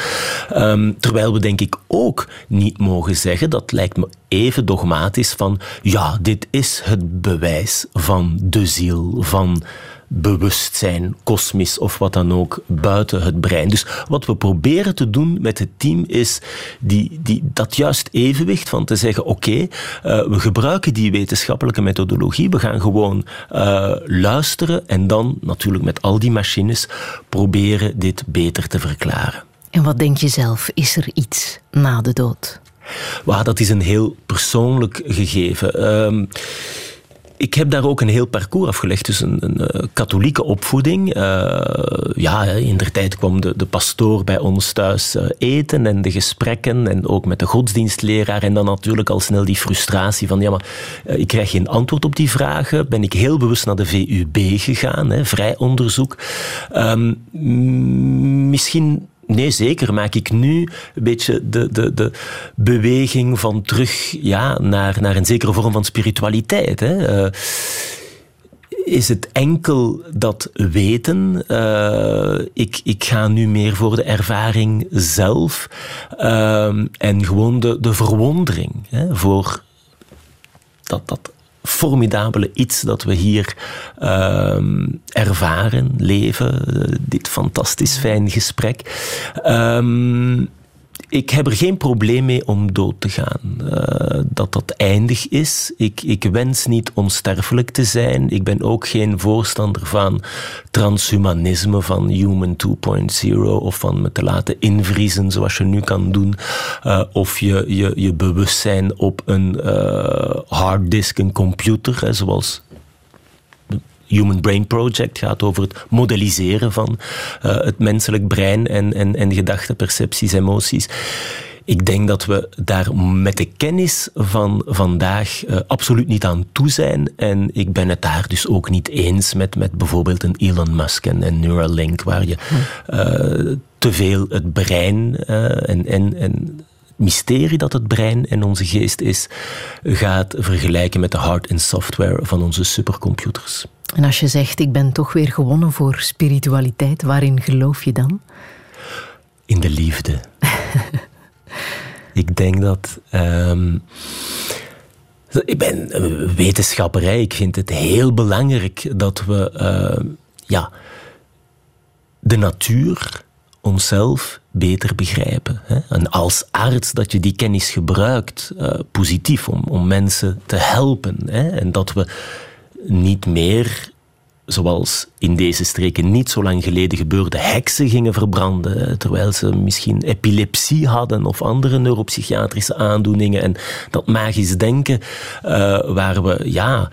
Um, terwijl we, denk ik, ook niet mogen zeggen, dat lijkt me even dogmatisch, van ja, dit is het bewijs van de ziel, van bewustzijn, kosmisch of wat dan ook, buiten het brein. Dus wat we proberen te doen met het team is die, die, dat juist evenwicht van te zeggen: oké, okay, uh, we gebruiken die wetenschappelijke methodologie, we gaan gewoon uh, luisteren en dan natuurlijk met al die machines proberen dit beter te verklaren. En wat denk je zelf? Is er iets na de dood? Well, dat is een heel persoonlijk gegeven. Ehm, ik heb daar ook een heel parcours afgelegd. Dus een, een, een katholieke opvoeding. Uh, ja, in der tijd kwam de, de pastoor bij ons thuis uh, eten en de gesprekken. En ook met de godsdienstleraar. En dan natuurlijk al snel die frustratie van... Ja, maar ik krijg geen antwoord op die vragen. Ben ik heel bewust naar de VUB gegaan. Hè, vrij onderzoek. Um, misschien Nee, zeker. Maak ik nu een beetje de, de, de beweging van terug ja, naar, naar een zekere vorm van spiritualiteit. Hè. Uh, is het enkel dat weten? Uh, ik, ik ga nu meer voor de ervaring zelf uh, en gewoon de, de verwondering hè, voor dat, dat formidabele iets dat we hier uh, ervaren, leven. dit fantastisch fijn gesprek. Um, ik heb er geen probleem mee om dood te gaan. Uh, dat dat eindig is. Ik, ik wens niet onsterfelijk te zijn. Ik ben ook geen voorstander van transhumanisme, van Human 2.0 of van me te laten invriezen zoals je nu kan doen. Uh, of je, je, je bewustzijn op een uh, harddisk, een computer, zoals Human Brain Project gaat over het modelliseren van uh, het menselijk brein en, en, en gedachten, percepties, emoties. Ik denk dat we daar met de kennis van vandaag uh, absoluut niet aan toe zijn. En ik ben het daar dus ook niet eens met, met bijvoorbeeld een Elon Musk en, en Neuralink, waar je uh, te veel het brein en, en, en mysterie dat het brein en onze geest is, gaat vergelijken met de hard- en software van onze supercomputers. En als je zegt, ik ben toch weer gewonnen voor spiritualiteit, waarin geloof je dan? In de liefde. ik denk dat. Um, ik ben wetenschapper, ik vind het heel belangrijk dat we uh, ja, de natuur, onszelf beter begrijpen. Hè? En als arts dat je die kennis gebruikt, uh, positief, om, om mensen te helpen. Hè? En dat we niet meer, zoals in deze streken niet zo lang geleden gebeurde, heksen gingen verbranden, terwijl ze misschien epilepsie hadden of andere neuropsychiatrische aandoeningen. En dat magisch denken, uh, waar we, ja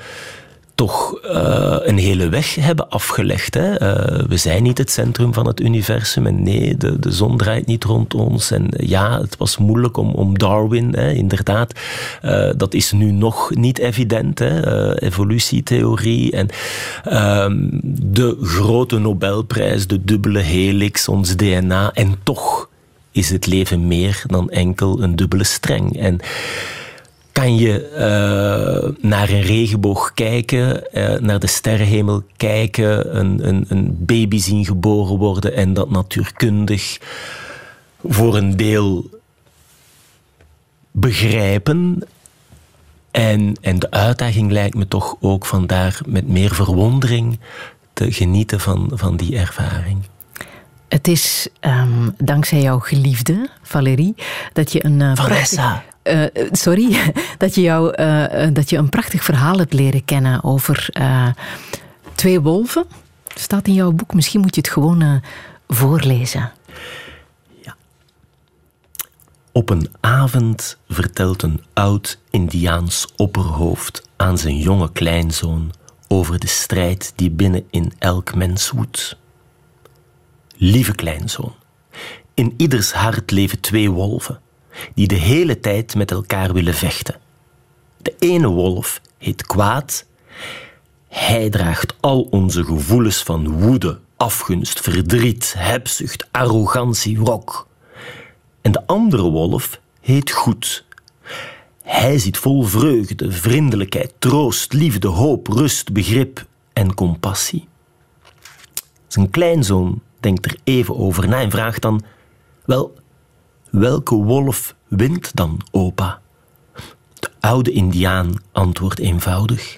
toch uh, een hele weg hebben afgelegd. Hè. Uh, we zijn niet het centrum van het universum en nee, de, de zon draait niet rond ons. En ja, het was moeilijk om, om Darwin, hè, inderdaad. Uh, dat is nu nog niet evident, hè, evolutietheorie. En ehm, de grote Nobelprijs, de dubbele helix, ons DNA. En toch is het leven meer dan enkel een dubbele streng. En kan je uh, naar een regenboog kijken, uh, naar de sterrenhemel kijken, een, een, een, baby zien geboren worden en dat natuurkundig voor een deel begrijpen. En, en de uitdaging lijkt me toch ook vandaar met meer verwondering te genieten van, van die ervaring. Het is um, dankzij jouw geliefde, Valerie, dat je een. Uh, Vanessa. Uh, sorry, dat je, jou, uh, dat je een prachtig verhaal hebt leren kennen over twee wolven. Staat in jouw boek. Misschien moet je het gewoon voorlezen. Ja. Op een avond vertelt een oud Indiaans opperhoofd aan zijn jonge kleinzoon over de strijd die binnen in elk mens woedt. Lieve kleinzoon, in ieders hart leven twee wolven die de hele tijd met elkaar willen vechten. De ene wolf heet kwaad. Hij draagt al onze gevoelens van woede, afgunst, verdriet, hebzucht, arrogantie, wrok. En de andere wolf heet goed. Hij zit vol vreugde, vriendelijkheid, troost, liefde, hoop, rust, begrip en compassie. Zijn kleinzoon denkt er even over na en vraagt dan: Wel, Welke wolf wint dan, opa? De oude Indiaan antwoordt eenvoudig: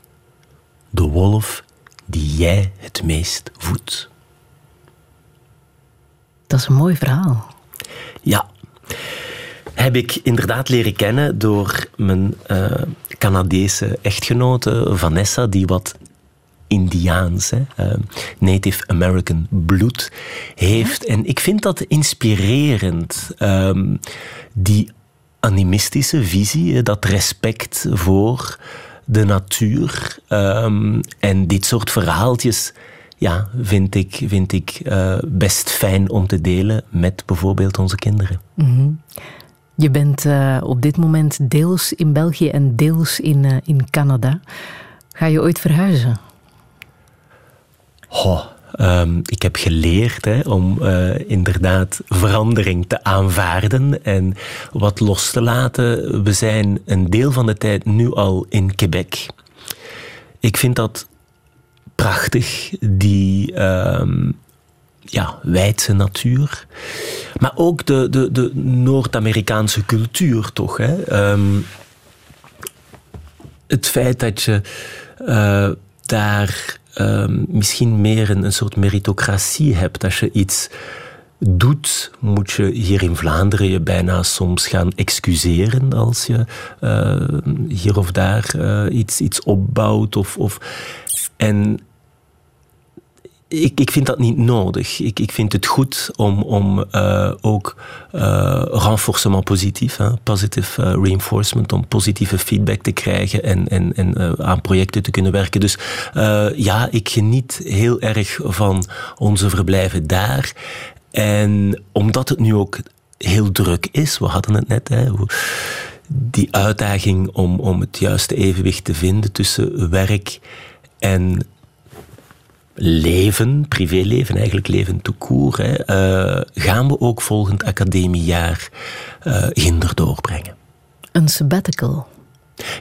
De wolf die jij het meest voedt. Dat is een mooi verhaal. Ja. Heb ik inderdaad leren kennen door mijn uh, Canadese echtgenote Vanessa, die wat Indiaans, hè, eh, Native American bloed heeft. En ik vind dat inspirerend. Ehm, die animistische visie, dat respect voor de natuur. Ehm, en dit soort verhaaltjes ja, vind ik, vind ik eh, best fijn om te delen met bijvoorbeeld onze kinderen. Mhm. Je bent uh, op dit moment deels in België en deels in, uh, in Canada. Ga je ooit verhuizen? Um, ik heb geleerd hè, om uh, inderdaad verandering te aanvaarden en wat los te laten. We zijn een deel van de tijd nu al in Quebec. Ik vind dat prachtig, die um, ja, wijdse natuur. Maar ook de, de, de Noord-Amerikaanse cultuur, toch? Hè? Um, het feit dat je uh, daar um, misschien meer een, soort meritocratie hebt. Als je iets doet, moet je hier in Vlaanderen je bijna soms gaan excuseren als je uh, hier of daar uh, iets, iets opbouwt. Of, of, en ik, ik vind dat niet nodig. Ik, ik vind het goed om, om uh, ook uh, renforcement positief, positive uh, reinforcement, om positieve feedback te krijgen en, en, en aan projecten te kunnen werken. Dus ja, ik geniet heel erg van onze verblijven daar. En omdat het nu ook heel druk is, we hadden het net, hè, die uitdaging om, om het juiste evenwicht te vinden tussen werk en leven, privéleven, eigenlijk leven te koer, uh, gaan we ook volgend academiejaar uh, ginder doorbrengen. Een sabbatical?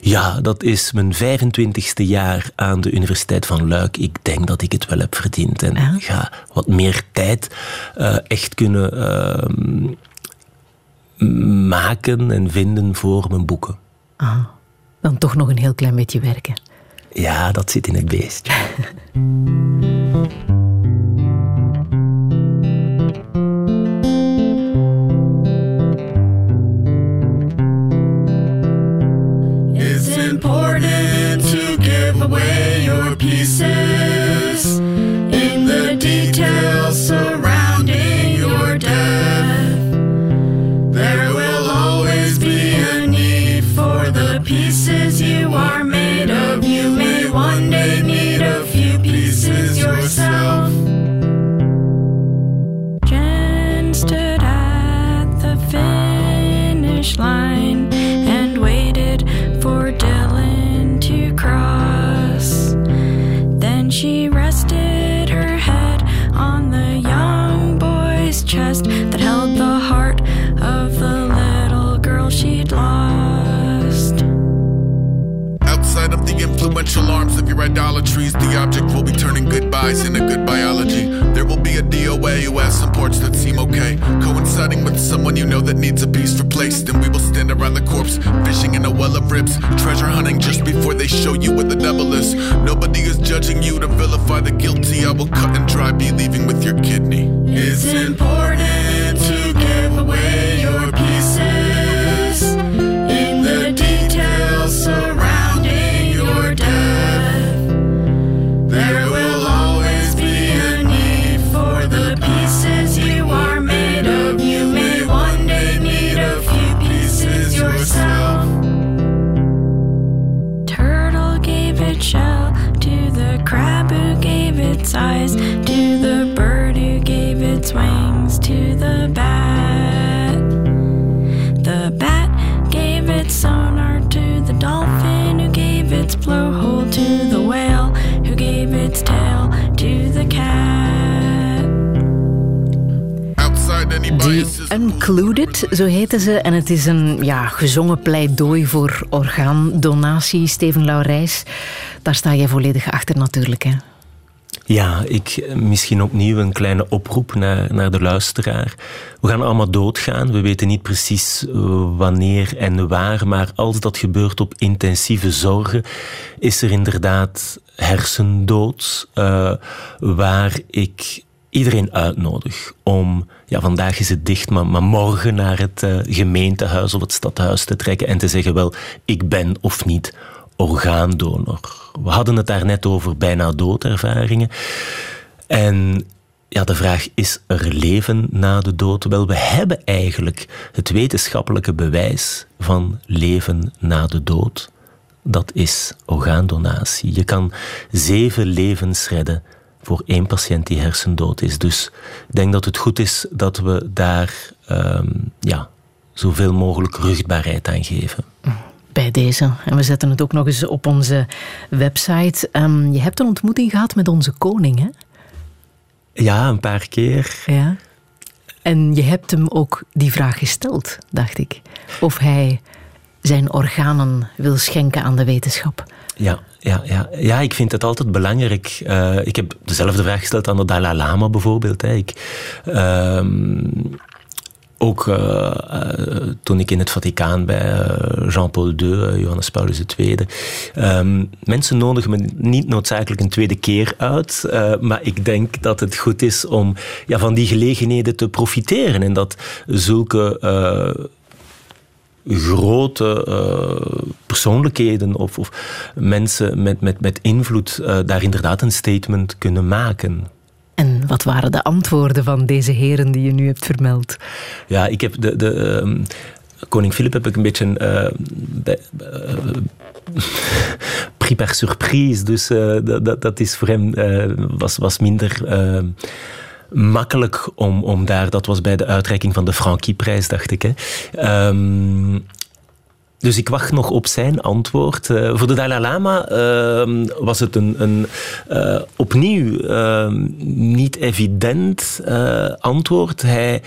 Ja, dat is mijn 25ste jaar aan de Universiteit van Luik. Ik denk dat ik het wel heb verdiend en ja. ga wat meer tijd uh, echt kunnen uh, maken en vinden voor mijn boeken. Ah, dan toch nog een heel klein beetje werken. Ja, dat zit in het beest. It's important to give away your pieces in the details surrounding your death. There will always be a need for the pieces your idolatries, the object will be turning goodbyes into good biology. There will be a DOA who has some ports that seem okay, coinciding with someone you know that needs a piece replaced. And we will stand around the corpse, fishing in a well of ribs, treasure hunting just before they show you what the devil is. Nobody is judging you to vilify the guilty. I will cut and dry, be leaving with your kidney. It's important to give away your pieces to the bird who gave its wings, to the bat. The bat gave its sonar to the dolphin who gave its blowhole, to the whale who gave its tail, to the cat. The. Uncluded, zo heten ze. En het is een ja, gezongen pleidooi voor orgaandonatie. Steven Laurijs, daar sta jij volledig achter natuurlijk. Hè? Ja, ik misschien opnieuw een kleine oproep naar, naar de luisteraar. We gaan allemaal doodgaan. We weten niet precies uh, wanneer en waar, maar als dat gebeurt op intensieve zorgen, is er inderdaad hersendood, uh, waar ik iedereen uitnodig om, ja, vandaag is het dicht, maar, maar morgen naar het gemeentehuis of het stadhuis te trekken en te zeggen, wel, ik ben of niet orgaandonor. We hadden het daar net over bijna doodervaringen. En ja, de vraag, is er leven na de dood? Wel, we hebben eigenlijk het wetenschappelijke bewijs van leven na de dood. Dat is orgaandonatie. Je kan zeven levens redden voor één patiënt die hersendood is. Dus ik denk dat het goed is dat we daar um, ja, zoveel mogelijk ruchtbaarheid aan geven. Bij deze. En we zetten het ook nog eens op onze website. Um, je hebt een ontmoeting gehad met onze koning, hè? Ja, een paar keer. Ja. En je hebt hem ook die vraag gesteld, dacht ik. Of hij zijn organen wil schenken aan de wetenschap. Ja, ja, ja. ja ik vind het altijd belangrijk. Uh, ik heb dezelfde vraag gesteld aan de Dalai Lama bijvoorbeeld. Hè. Ik, uh, ook uh, uh, toen ik in het Vaticaan bij Jean-Paul II, Johannes Paulus II. Um, mensen nodigen me niet noodzakelijk een tweede keer uit, maar ik denk dat het goed is om ja, van die gelegenheden te profiteren en dat zulke grote uh, persoonlijkheden of, of, mensen met, met, met invloed daar inderdaad een statement kunnen maken. En wat waren de antwoorden van deze heren die je nu hebt vermeld? Ja, ik heb de. de um, Koning Filip heb ik een beetje uh, pris per surprise. Dus dat, dat is voor hem was, was minder makkelijk om, om daar, dat was bij de uitreiking van de Frankie-prijs, dacht ik. Hè. Um, dus ik wacht nog op zijn antwoord. Uh, voor de Dalai Lama uh, was het een, een uh, opnieuw ehm, niet evident eh, antwoord. Hij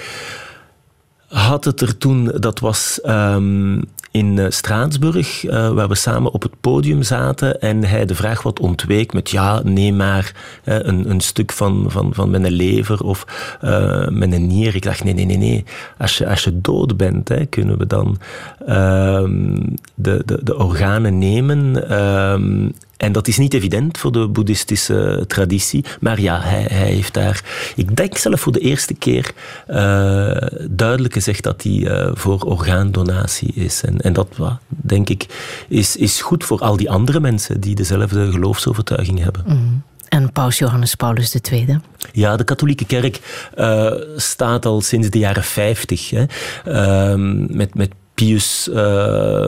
had het er toen, dat was um, in Straatsburg, uh, waar we samen op het podium zaten en hij de vraag wat ontweek met ja, neem maar uh, een, een, stuk van, van, van mijn lever of uh, mijn nier. Ik dacht nee, nee, nee, nee. Als je, als je dood bent, hè, kunnen we dan ehm, de, de, de organen nemen ehm, en dat is niet evident voor de boeddhistische traditie. Maar ja, hij, hij heeft daar, ik denk zelf voor de eerste keer, uh, duidelijk gezegd dat hij uh, voor orgaandonatie is. En, en dat, denk ik, is, is goed voor al die andere mensen die dezelfde geloofsovertuiging hebben. Mm. En paus Johannes Paulus II? Ja, de katholieke kerk uh, staat al sinds de jaren 50 hè, met, met Pius uh,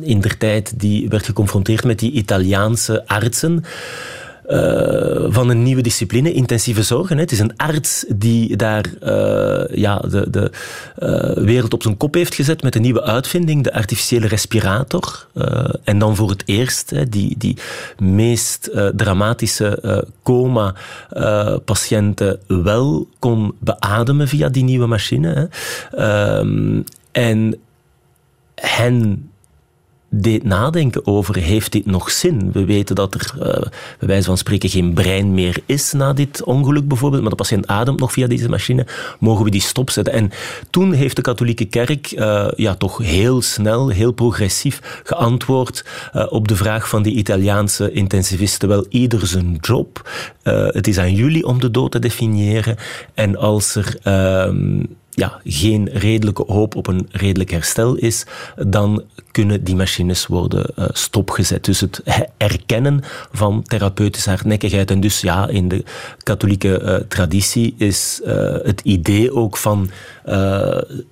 in der tijd die werd geconfronteerd met die Italiaanse artsen. Uh, van een nieuwe discipline, intensieve zorgen. Het is een arts die daar uh, ja, de, de uh, wereld op zijn kop heeft gezet met een nieuwe uitvinding, de artificiële respirator. en dan voor het eerst hè, die, die meest dramatische coma-patiënten wel kon beademen via die nieuwe machine. Hè. Ehm, en hen deed nadenken over, heeft dit nog zin? We weten dat er, uh, bij wijze van spreken, geen brein meer is na dit ongeluk bijvoorbeeld, maar de patiënt ademt nog via deze machine. Mogen we die stopzetten? En toen heeft de katholieke kerk uh, ja, toch heel snel, heel progressief geantwoord uh, op de vraag van die Italiaanse intensivisten. Wel, ieder zijn job. het is aan jullie om de dood te definiëren. En als er ehm, ja, geen redelijke hoop op een redelijk herstel is, dan kunnen die machines worden uh, stopgezet. Dus het erkennen van therapeutische hardnekkigheid. En dus ja, in de katholieke uh, traditie is uh, het idee ook van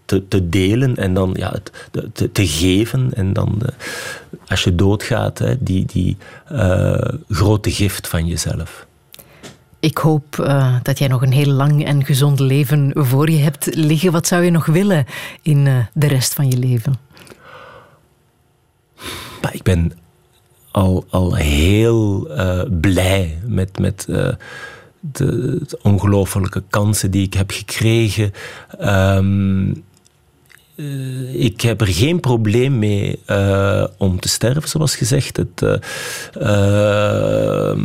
te, te, delen en dan ja, het, te, te, geven. En dan, als je doodgaat, hè, die, die grote gift van jezelf. Ik hoop uh, dat jij nog een heel lang en gezond leven voor je hebt liggen. Wat zou je nog willen in uh, de rest van je leven? Maar ik ben al, al heel uh, blij met, met de, de, ongelofelijke kansen die ik heb gekregen. Um, ik heb er geen probleem mee om te sterven, zoals gezegd. Het, ehm,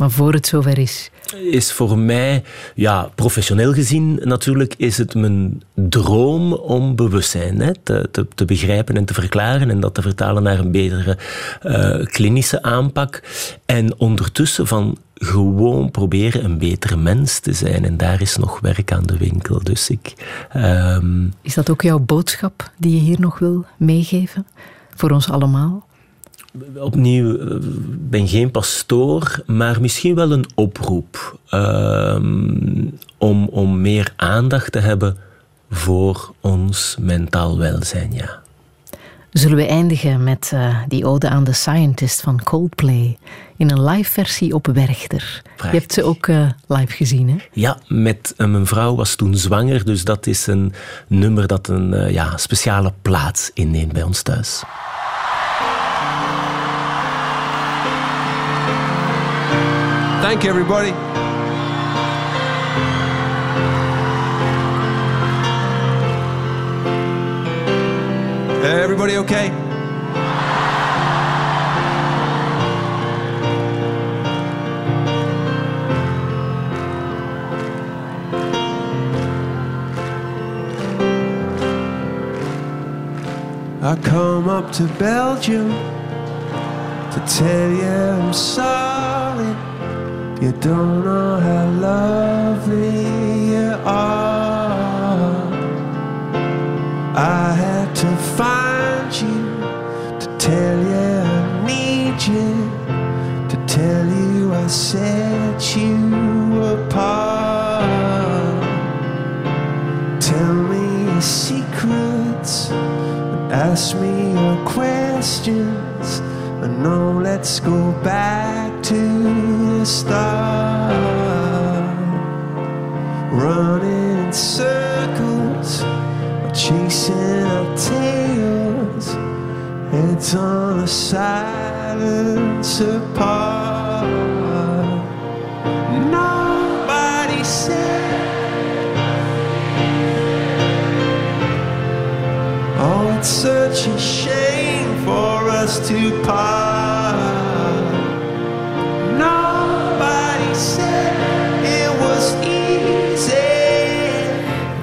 maar voor het zover is? Is voor mij, ja, professioneel gezien natuurlijk, is het mijn droom om bewustzijn hè, te, te, te, begrijpen en te verklaren en dat te vertalen naar een betere uh, klinische aanpak. En ondertussen van gewoon proberen een betere mens te zijn. En daar is nog werk aan de winkel. Dus ik, um... Is dat ook jouw boodschap die je hier nog wil meegeven? Voor ons allemaal? Opnieuw, eh, ben geen pastoor, maar misschien wel een oproep ehm, om, om meer aandacht te hebben voor ons mentaal welzijn, ja. Zullen we eindigen met eh, die ode aan de Scientist van Coldplay in een live versie op Werchter. Je hebt ze ook eh, live gezien, hè? Ja, met uh, mijn vrouw was toen zwanger, dus dat is een nummer dat een ja, speciale plaats inneemt bij ons thuis. Thank you, everybody. Everybody okay? I come up to Belgium to tell you I'm sorry. You don't know how lovely you are. I had to find you to tell you I need you, to tell you I set you apart. Tell me your secrets, and ask me your questions. And no, let's go back to the start. Running in circles chasing our tails, heads on a silence apart. Nobody said, Oh, it's such a shame us to part. Nobody said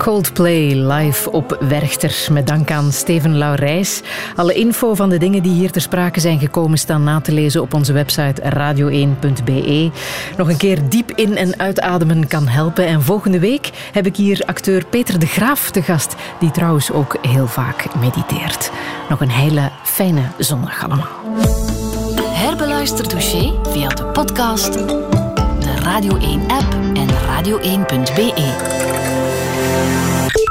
Coldplay live op Werchter. Met dank aan Steven Laurijs. Alle info van de dingen die hier ter sprake zijn gekomen staan na te lezen op onze website radio1.be. Nog een keer diep in- en uitademen kan helpen. En volgende week heb ik hier acteur Peter de Graaf te gast, die trouwens ook heel vaak mediteert. Nog een hele fijne zondag allemaal. Herbeluister Douché via de podcast, de Radio 1-app en radio1.be. Thank you.